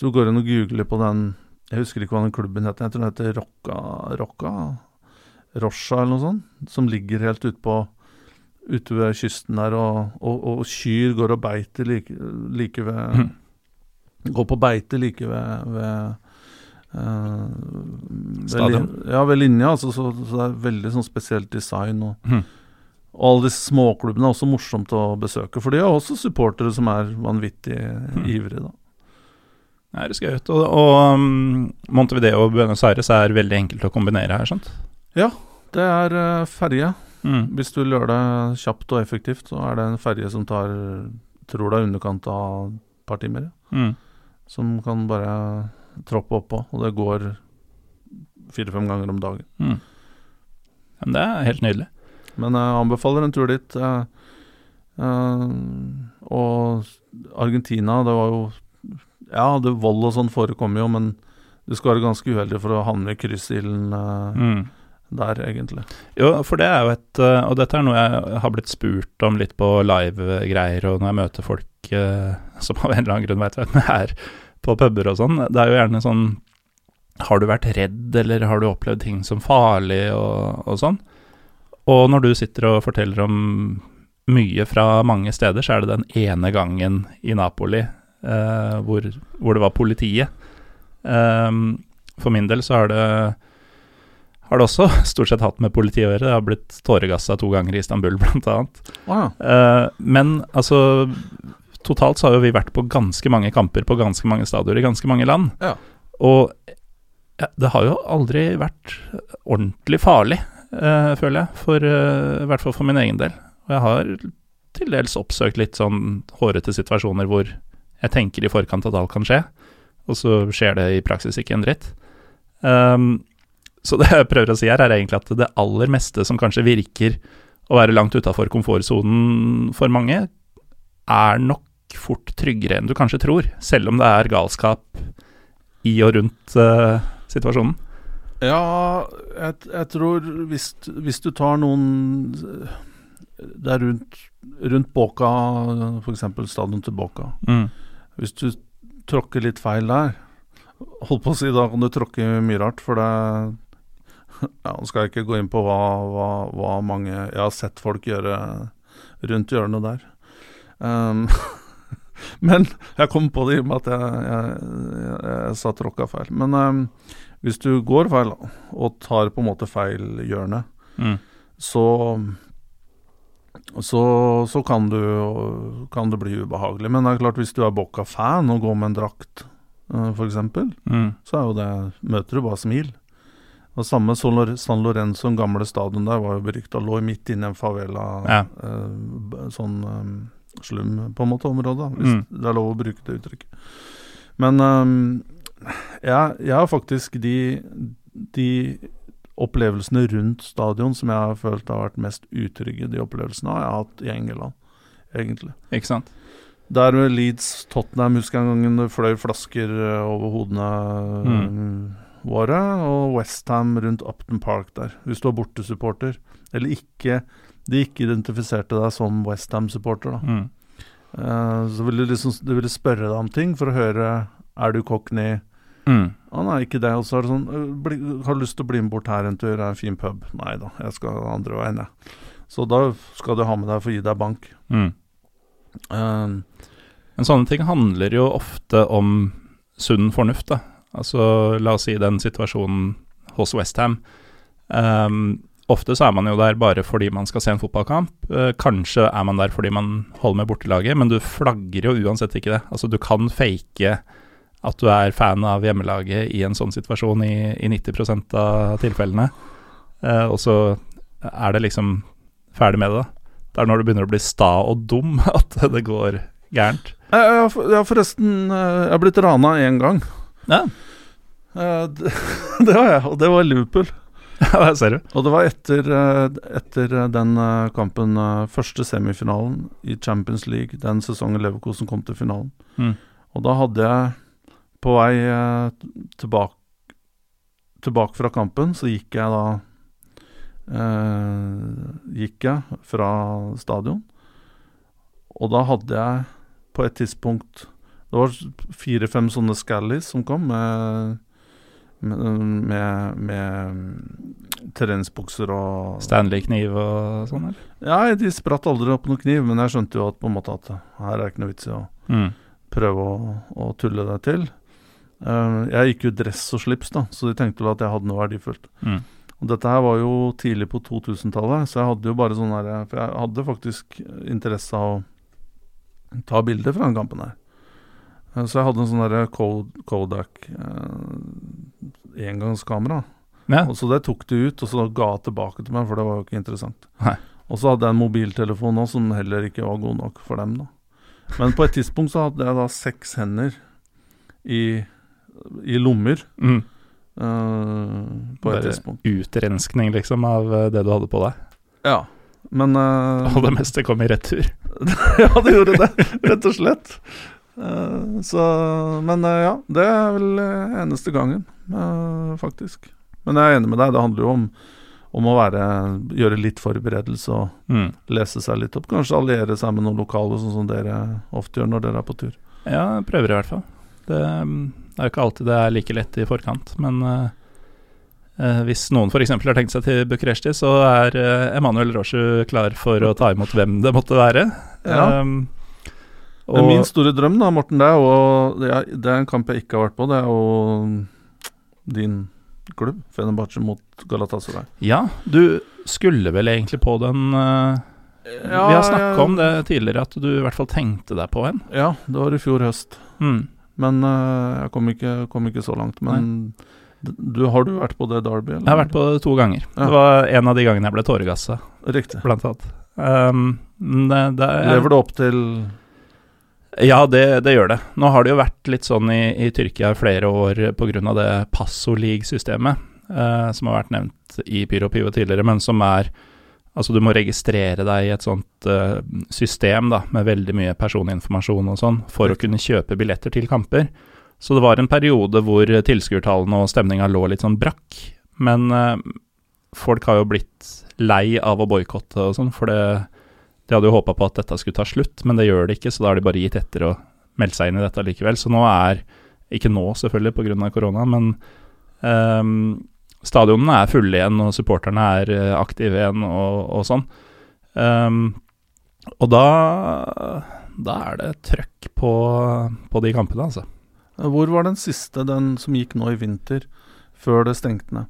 Du går inn og googler på den Jeg husker ikke hva den klubben heter. Jeg tror den heter Rocca, Rocca Rosha eller noe sånt. Som ligger helt ute på Ute ved kysten der, og, og, og kyr går og beiter like, like ved mm. Går på beite like ved, ved Uh, Stadion? Ja, ved linja. Altså, så, så det er veldig sånn spesielt design. Og, mm. og alle disse småklubbene er også morsomt å besøke, for de har også supportere som er vanvittig mm. ivrige. da. Det høres ut. Og, og um, Montevideo og Buenos Aires er veldig enkelt å kombinere her, sant? Det er uh, ferje. Mm. Hvis du gjør det kjapt og effektivt, så er det en ferje som tar tror det er underkant av et par timer. ja. Mm. Som kan bare troppe oppå, og det går fire-fem ganger om dagen. Mm. Men det er helt nydelig. Men jeg anbefaler en tur dit. Eh, Eh, og Argentina, det var jo Ja, det vold og sånn forekommer jo, men du skal være ganske uheldig for å havne i kryssilden uh, Mm. der, egentlig. Jo, for det er jo et eh, Og dette er noe jeg har blitt spurt om litt på live-greier, og når jeg møter folk uh, som av en eller annen grunn vet hvem jeg er, på puber og sånn. Det er jo gjerne sånn Har du vært redd, eller har du opplevd ting som farlig, og, og sånn? Og når du sitter og forteller om mye fra mange steder, så er det den ene gangen i Napoli eh, hvor, hvor det var politiet. Ehm, for min del så har det har det også <laughs> stort sett hatt med politiet å gjøre. Det har blitt tåregassa to ganger i Istanbul, <laughs> blant annet. Å. Eh, men altså Totalt så har jo vi vært på ganske mange kamper på ganske mange stadioner i ganske mange land. Ja. Og ja, det har jo aldri vært ordentlig farlig, eh, føler jeg. For, eh, I hvert fall for min egen del. Og jeg har til dels oppsøkt litt sånn hårete situasjoner hvor jeg tenker i forkant at alt kan skje, og så skjer det i praksis ikke en dritt. Um, så det jeg prøver å si her, er egentlig at det aller meste som kanskje virker å være langt utafor komfortsonen for mange, er nok fort tryggere enn du kanskje tror, selv om det er galskap i og rundt uh, situasjonen. Ja, jeg, jeg tror hvis, hvis du tar noen Det er rundt, rundt Båka, f.eks. stadion til Båka. Mm. Hvis du tråkker litt feil der Holdt på å si, da kan du tråkke mye rart, for det <laughs> ja, Nå skal jeg ikke gå inn på hva, hva, hva mange Jeg har sett folk gjøre rundt hjørnet der. Um, <laughs> men jeg kom på det i og med at jeg, jeg, jeg, jeg sa tråkka feil. Men um, hvis du går feil og tar på en måte feil hjørne, Mm. så så, så kan, du, kan det bli ubehagelig. Men det er klart hvis du er Bocca-fan og går med en drakt, uh, f.eks., Mm. så er jo det møter du bare smil. Og Samme San Lorenzo, den gamle stadion der, var jo berykta. Lå midt inne i en favela, Ja. eh, sånn um, slum på en måte område, hvis Mm. det er lov å bruke det uttrykket. Men um, jeg, jeg har faktisk de, de opplevelsene rundt stadion som jeg har følt har vært mest utrygge, de opplevelsene har jeg hatt i England, egentlig. Ikke sant? Der med Leeds Tottenham husker jeg en gang det fløy flasker eh, over hodene Mm. våre, og Westham rundt Upton Park der. Hvis du var bortesupporter, eller ikke de ikke identifiserte deg som Westham-supporter, da. Mm. Uh, så ville de liksom, de ville spørre deg om ting for å høre Er du cockney? Mm. Å nei, ikke det. Og så er det sånn «Øh, bli, Har lyst til å bli med bort her en tur? Er en fin pub. Nei da, jeg skal andre veien, jeg. Så da skal du ha med deg for å gi deg bank. Mm. Um, Men sånne ting handler jo ofte om sunn fornuft, da. Altså, la oss si den situasjonen hos Westham. Um, ofte så er man jo der bare fordi man skal se en fotballkamp. Uh, kanskje er man der fordi man holder med bortelaget, men du flagger jo uansett ikke det. Altså, du kan fake at du er fan av hjemmelaget i en sånn situasjon i, i 90 av tilfellene, Eh, og så er det liksom ferdig med det. Det er når du begynner å bli sta og dum <laughs> at det går gærent. jeg, har for- forresten eh, Jeg har blitt rana én gang. Ja, Eh, det, <laughs> det har jeg, og det var Liverpool. <laughs> Ja, det ser du. Og det var etter, eh, etter den kampen, første semifinalen i Champions League, den sesongen Leverkosen kom til finalen. Mm. Og da hadde jeg på vei eh, tilbake, tilbake fra kampen, så gikk jeg da eh, Gikk jeg fra stadion. Og da hadde jeg på et tidspunkt Det var fire-fem sånne scallies som kom med med, med, med treningsbukser og Stanley-kniv og sånn, eller? Ja, de spratt aldri opp noen kniv, men jeg skjønte jo at på en måte at her er det ikke noe vits i å Mm. prøve å, å tulle det til. Eh, jeg gikk jo dress og slips, da, så de tenkte vel at jeg hadde noe verdifullt. Mm. Og dette her var jo tidlig på 2000-tallet, så jeg hadde jo bare sånn her For jeg hadde faktisk interesse av å ta bilder fra den kampen her. Eh, Så jeg hadde en sånn derre Kodak eh, engangskamera. Ja. Og så det tok de ut, og så ga jeg tilbake til meg, for det var jo ikke interessant. Nei. Og så hadde jeg en mobiltelefon nå som heller ikke var god nok for dem, da. Men på et tidspunkt så hadde jeg da seks hender i, i lommer. Mm. Uh, på et Bare tidspunkt. utrenskning, liksom, av eh, det du hadde på deg. Ja. Men uh, Og det meste kom i retur. <laughs> ja, det gjorde det, rett og slett. Uh, så Men ja, det er vel eneste gangen, faktisk. Men jeg er enig med deg, det handler jo om, om å være, gjøre litt forberedelse og Mm. lese seg litt opp. Kanskje alliere seg med noen lokale, sånn som dere ofte gjør når dere er på tur. Ja, prøver i hvert fall. Det, mm, det er jo ikke alltid det er like lett i forkant, men eh, eh, hvis noen f.eks. har tenkt seg til Bucuresti, så er uh, Emanuel Roshu klar for å ta imot hvem det måtte være. Ja. Um, og, min store drøm, da, Morten, det er jo det er, det er en kamp jeg ikke har vært på. Det er jo din klubb, Fenerbahçe mot Galatasaray. ja, du skulle vel egentlig på den eh, Vi har snakka om det tidligere, at du i hvert fall tenkte deg på en. Ja, det var i fjor høst. Mm. Men uh, jeg kom ikke, kom ikke så langt. Men du, har du vært på det Derby? Eller? Jeg har vært på det to ganger. Ja. Det var en av de gangene jeg ble tåregassa, Riktig. blant annet. Um, det, det er, Lever det opp til Ja, det, det gjør det. Nå har det jo vært litt sånn i, i Tyrkia i flere år pga. det Passo League-systemet, eh, som har vært nevnt i Pyro Pivo tidligere, men som er Altså, du må registrere deg i et sånt uh, system da, med veldig mye personinformasjon og sånn, for å kunne kjøpe billetter til kamper. Så det var en periode hvor tilskuertallene og stemninga lå litt sånn brakk. Men uh, folk har jo blitt lei av å boikotte og sånn, for det, de hadde jo håpa på at dette skulle ta slutt, men det gjør det ikke, så da har de bare gitt etter og meldt seg inn i dette likevel. Så nå er Ikke nå, selvfølgelig, pga. korona, men ehm, stadionene er fulle igjen, og supporterne er eh, aktive igjen, og, og sånn. Um, og da Da er det trøkk på, på de kampene, altså. Hvor var den siste, den som gikk nå i vinter, før det stengte ned?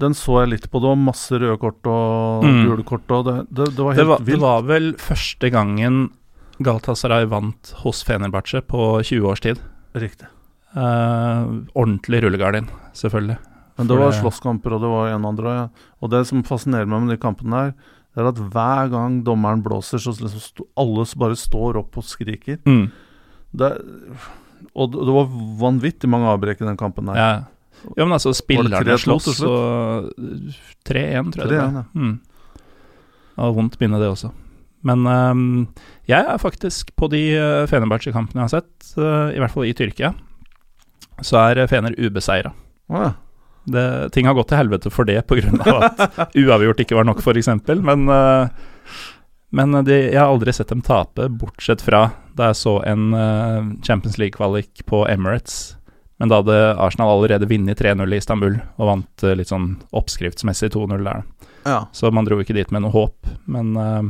Den så jeg litt på. Det var masse røde kort og Mm. gule kort. Og det, det, det var helt Det var, det var vel første gangen Galatasaray vant hos Fenerbahçe på 20 års tid. Riktig. Eh, ordentlig rullegardin, selvfølgelig. Men det var slåsskamper, og det var en andre. Ja. Og det som fascinerer meg med de kampene der, det er at hver gang dommeren blåser, så liksom alle bare står opp og skriker. Mm. Det, og det var vanvittig mange avbrekk i den kampen der. Ja. ja, men altså, Var spillerne slåss, og 3-1, tror jeg det 3-1, ble. Mm. Det var vondt minne, det også. Men um, jeg er faktisk på de uh, Fenerbahçe-kampene jeg har sett, uh, i hvert fall i Tyrkia, så er Fener ubeseira. Å, ja. Det, ting har gått til helvete for det pga. at <laughs> uavgjort ikke var nok, f.eks. Men, eh, men de, jeg har aldri sett dem tape, bortsett fra da jeg så en eh, Champions League-kvalik på Emirates. Men da hadde Arsenal allerede vunnet 3-0 i Istanbul og vant eh, litt sånn oppskriftsmessig 2-0 der. ja. Så man dro ikke dit med noe håp. Men uh,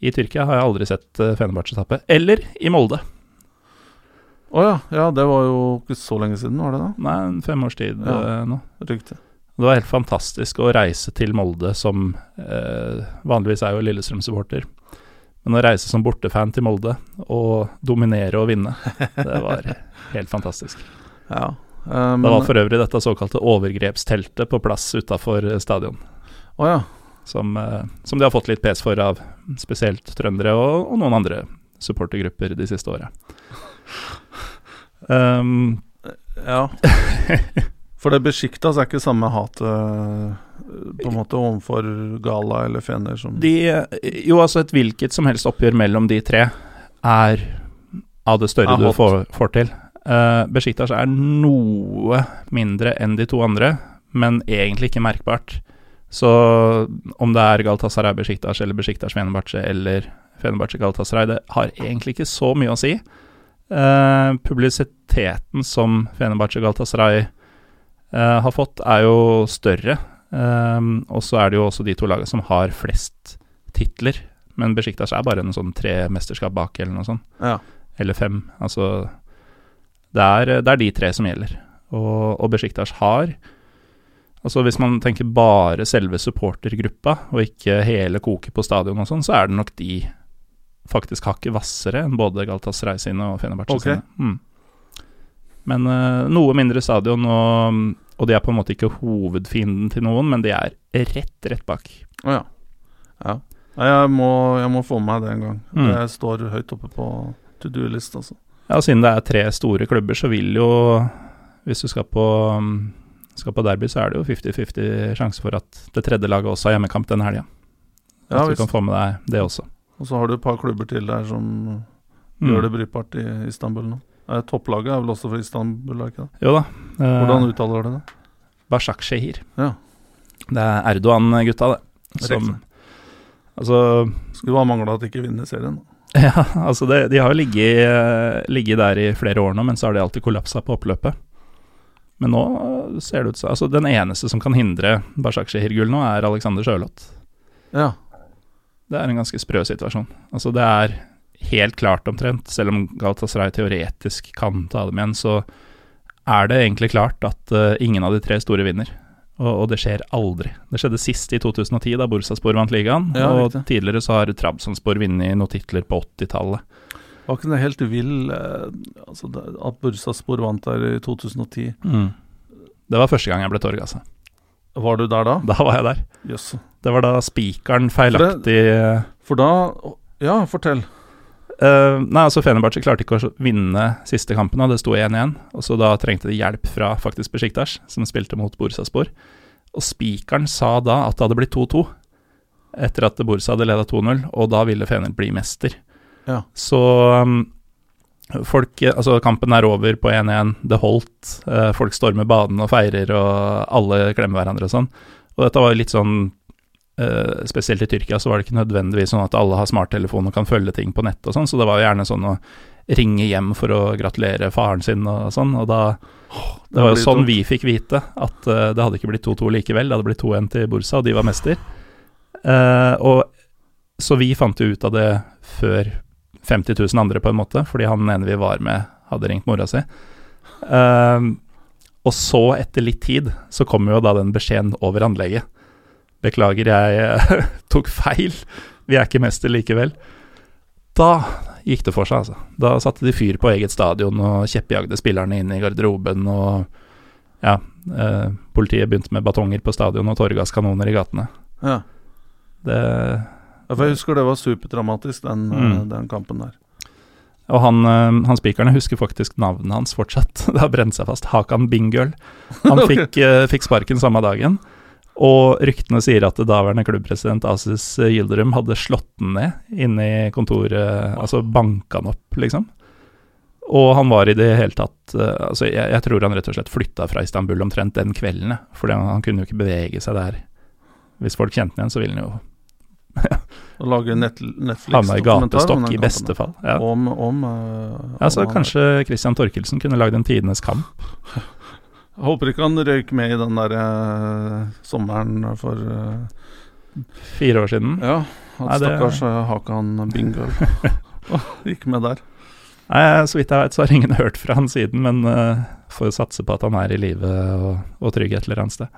i Tyrkia har jeg aldri sett uh, Fenerbahçe tape. Eller i Molde. Å ja. ja, det var jo ikke så lenge siden, var det da? Nei, en femårstid Ja. eh, nå. Riktig. Det var helt fantastisk å reise til Molde som eh, Vanligvis er jo Lillestrøm-supporter. Men å reise som bortefan til Molde og dominere og vinne, det var helt fantastisk. <laughs> Ja. Eh, men, Det var for øvrig dette såkalte overgrepsteltet på plass utafor stadion, Oh, ja. som, eh, som de har fått litt pes for av spesielt trøndere og, og noen andre supportergrupper de siste åra. Um, Ja. <laughs> For det Besjiktas er ikke samme hat eh, på en måte overfor Gala eller Fener som De, jo, altså et hvilket som helst oppgjør mellom de tre er av det større du får, får til. Uh, Besjiktas er noe mindre enn de to andre, men egentlig ikke merkbart. Så om det er Galatasaray Besjiktas eller Besjiktas Fenerbahçe eller Fenerbahçe Galatasaray, det har egentlig ikke så mye å si. Eh, publisiteten som Fenebache Galatasaray uh, har fått, er jo større. Um, og så er det jo også de to lagene som har flest titler. Men Besjiktas er bare en sånn tre mesterskap bak, eller noe sånt. Ja. Eller fem. Altså Det er, det er de tre som gjelder. Og, og Besjiktas har Altså Hvis man tenker bare selve supportergruppa, og ikke hele koket på stadion og sånn, så er det nok de faktisk hakket hvassere enn både Galatasaray sine og Fenerbahçe okay. sine. Mm. Men uh, noe mindre stadion, og, og de er på en måte ikke hovedfienden til noen, men de er rett, rett bak. Å ja. ja. Nei, jeg, må, jeg må få med meg det en gang. Mm. Det står høyt oppe på to do-list, altså. Ja, og siden det er tre store klubber, så vil jo Hvis du skal på, skal på derby, så er det jo 50-50 sjanse for at det tredje laget også har hjemmekamp denne helga. Ja, At du kan få med deg det også. Og så har du et par klubber til der som Mm. gjør det brukbart i Istanbul nå. Eh, topplaget er vel også fra Istanbul, er ikke det? Jo da. eh, Hvordan uttaler du det? Bashak-Shehir. Ja. Det er Erdogan-gutta, det. Som. Altså Skulle bare mangle at de ikke vinner serien. da. <laughs> Ja, altså det, de har jo ligget, eh, ligget der i flere år nå, men så har de alltid kollapsa på oppløpet. Men nå eh, ser det ut som Altså, den eneste som kan hindre Bashak-Shehir-gull nå, er Alexander Sjøloth Ja. Det er en ganske sprø situasjon. Altså, det er helt klart omtrent, selv om Galatasaray teoretisk kan ta dem igjen, så er det egentlig klart at uh, ingen av de tre store vinner. Og, og det skjer aldri. Det skjedde sist i 2010, da Bursaspor vant ligaen. Ja, og tidligere så har Trabzonspor vunnet noen titler på 80-tallet. Var ikke det helt vill eh, altså at Bursaspor vant der i 2010? Det var første gang jeg ble torgassa. Var du der da? Da var jeg der. Jøss. Det var da spikeren feilaktig For da Ja, fortell. Uh, Nei, altså Fenerbahçe klarte ikke å vinne siste kampen, og det sto 1-1. Og så da trengte de hjelp fra faktisk Besjiktas, som spilte mot Borsaspor. Og spikeren sa da at det hadde blitt 2-2, etter at Borsa hadde leda 2-0, og da ville Fener bli mester. Ja. Så um, folk Altså, kampen er over på 1-1, det holdt. Uh, folk stormer banen og feirer, og alle klemmer hverandre og sånn. Og dette var jo litt sånn eh, Spesielt i Tyrkia så var det ikke nødvendigvis sånn at alle har smarttelefon og kan følge ting på nett og sånn, så det var jo gjerne sånn å ringe hjem for å gratulere faren sin og sånn, og da Det var jo sånn vi fikk vite at uh, det hadde ikke blitt 2-2 likevel, det hadde blitt 2-1 til Bursa, og de var mester. Uh, og så vi fant jo ut av det før 50 000 andre, på en måte, fordi han ene vi var med, hadde ringt mora si. Og så, etter litt tid, så kom jo da den beskjeden over anlegget. Beklager, jeg eh, <laughs> tok feil. Vi er ikke mester likevel. Da gikk det for seg, altså. Da satte de fyr på eget stadion og kjeppjagde spillerne inn i garderoben, og ja, eh, politiet begynte med batonger på stadion og tåregasskanoner i gatene. Ja. Det jeg husker det var superdramatisk, den, eh, Mm. den kampen der. Og han, eh, han spikeren, husker faktisk navnet hans fortsatt. <laughs> Det har brent seg fast. Hakan Bingøl. Han <laughs> fikk, fikk sparken samme dagen. Og ryktene sier at daværende klubbpresident Asis Gilderum hadde slått den ned inne i kontoret, altså banka han opp, liksom. Og han var i det hele tatt eh, Altså, jeg, jeg tror han rett og slett flytta fra Istanbul omtrent den kvelden, for han, kunne jo ikke bevege seg der. Hvis folk kjente han igjen, så ville han jo <laughs> Å lage net, Netflix-dokumentar i gatestokk, i beste fall. Ja. Om, om, uh, Ja, så om kanskje Christian Torkelsen kunne lagd en tidenes kamp. <laughs> Håper ikke han røyk med i den der uh, sommeren for uh, Fire år siden. Ja, at Nei, det- stakkars uh, Hakan Bingøl <laughs> gikk med der. Nei, Så vidt jeg vet, så har ingen hørt fra han siden, men uh, får satse på at han er i live og, og trygg et eller annet sted.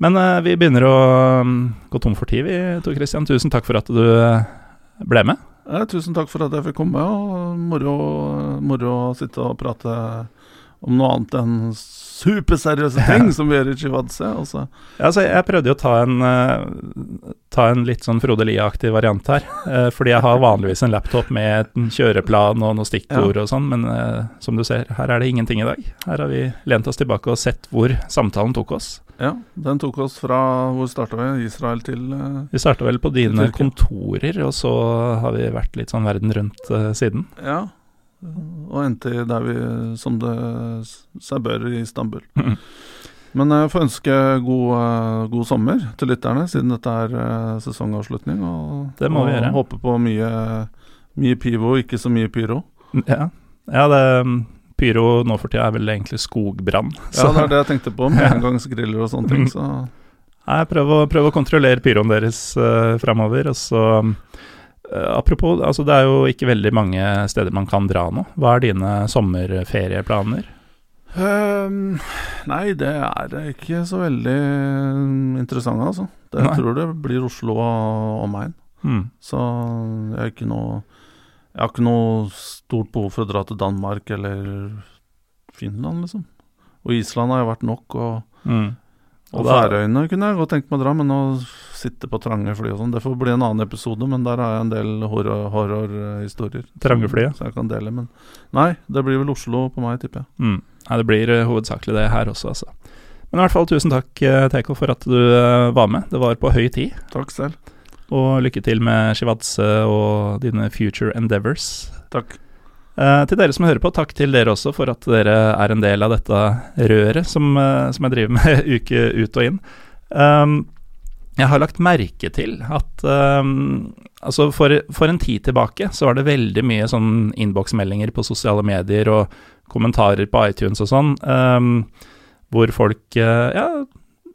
Men uh, vi begynner å um, gå tom for tid, vi, Tor Christian. Tusen takk for at du eh, ble med. Ja, tusen takk for at jeg fikk komme. og Moro, moro å sitte og prate om noe annet enn superseriøse ting som vi gjør i Chivadze. Altså. Ja, altså, jeg prøvde jo å ta en, uh, ta en litt sånn Frode Lie-aktig variant her. Uh, fordi jeg har vanligvis en laptop med en kjøreplan og noen stikkord og sånn, men uh, som du ser, her er det ingenting i dag. Her har vi lent oss tilbake og sett hvor samtalen tok oss. Ja, den tok oss fra Hvor starta vi? Israel til Vi starta vel på dine kontorer, og så har vi vært litt sånn verden rundt siden. Ja. Og endte der vi, som det seg bør, i Istanbul. <laughs> Mm. Men jeg får ønske god, eh, god sommer til lytterne, siden dette er eh, sesongavslutning. Og, Det må vi og gjøre. håpe på mye, mye pivo, ikke så mye pyro. Ja, ja det mm, Pyro nå for tida er vel egentlig skogbrann. Ja, det er det jeg tenkte på, med <laughs> engangsgriller og sånne ting. Så Nei, prøv å, prøv å kontrollere pyroen deres uh, framover. Og så eh, Apropos, altså det er jo ikke veldig mange steder man kan dra nå. Hva er dine sommerferieplaner? Um, Nei, det er ikke så veldig mm, interessant, altså. Det, jeg tror det blir Oslo og omegn. Mm. Så jeg har ikke noe Jeg har ikke noe stort behov for å dra til Danmark eller Finland, liksom. Og Island har jo vært nok, og, Mm. Og Færøyene kunne jeg godt tenkt meg å dra, men å sitte på trange fly og sånn, det får bli en annen episode, men der har jeg en del horror- trange Trange ja. Så jeg kan dele, men Nei, det blir vel Oslo på meg, tipper jeg. Mm. Nei, det blir eh, hovedsakelig det her også, altså. Men i hvert fall tusen takk, eh, Teko, for at du eh, var med. Det var på høy tid. Takk selv. Og lykke til med Shivatse og dine future endeavors. Takk. Eh, til dere som hører på, takk til dere også for at dere er en del av dette røret som, uh, som jeg driver med <laughs> uke ut og inn. Um, jeg har lagt merke til at um, altså for, for, en tid tilbake så var det veldig mye sånn innboksmeldinger på sosiale medier og kommentarer på iTunes og sånn, um, hvor folk uh, ja,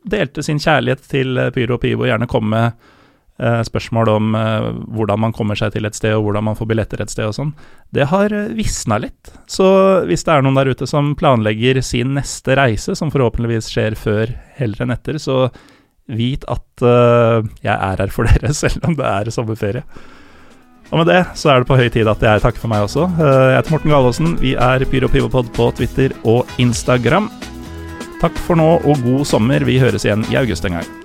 delte sin kjærlighet til Pyro og Pivo, gjerne kom med uh, spørsmål om uh, hvordan man kommer seg til et sted, og hvordan man får billetter et sted og sånn. Det har visna litt. Så hvis det er noen der ute som planlegger sin neste reise, som forhåpentligvis skjer før heller enn etter, så vit at jeg er her for <laughs> dere, selv om det er sommerferie. Og med det så er det på høy tid at jeg takker for meg også. Jeg heter Morten Galaasen. Vi er Pyro Pivopod på Twitter og Instagram. Takk for nå og god sommer. Vi høres igjen i august en gang.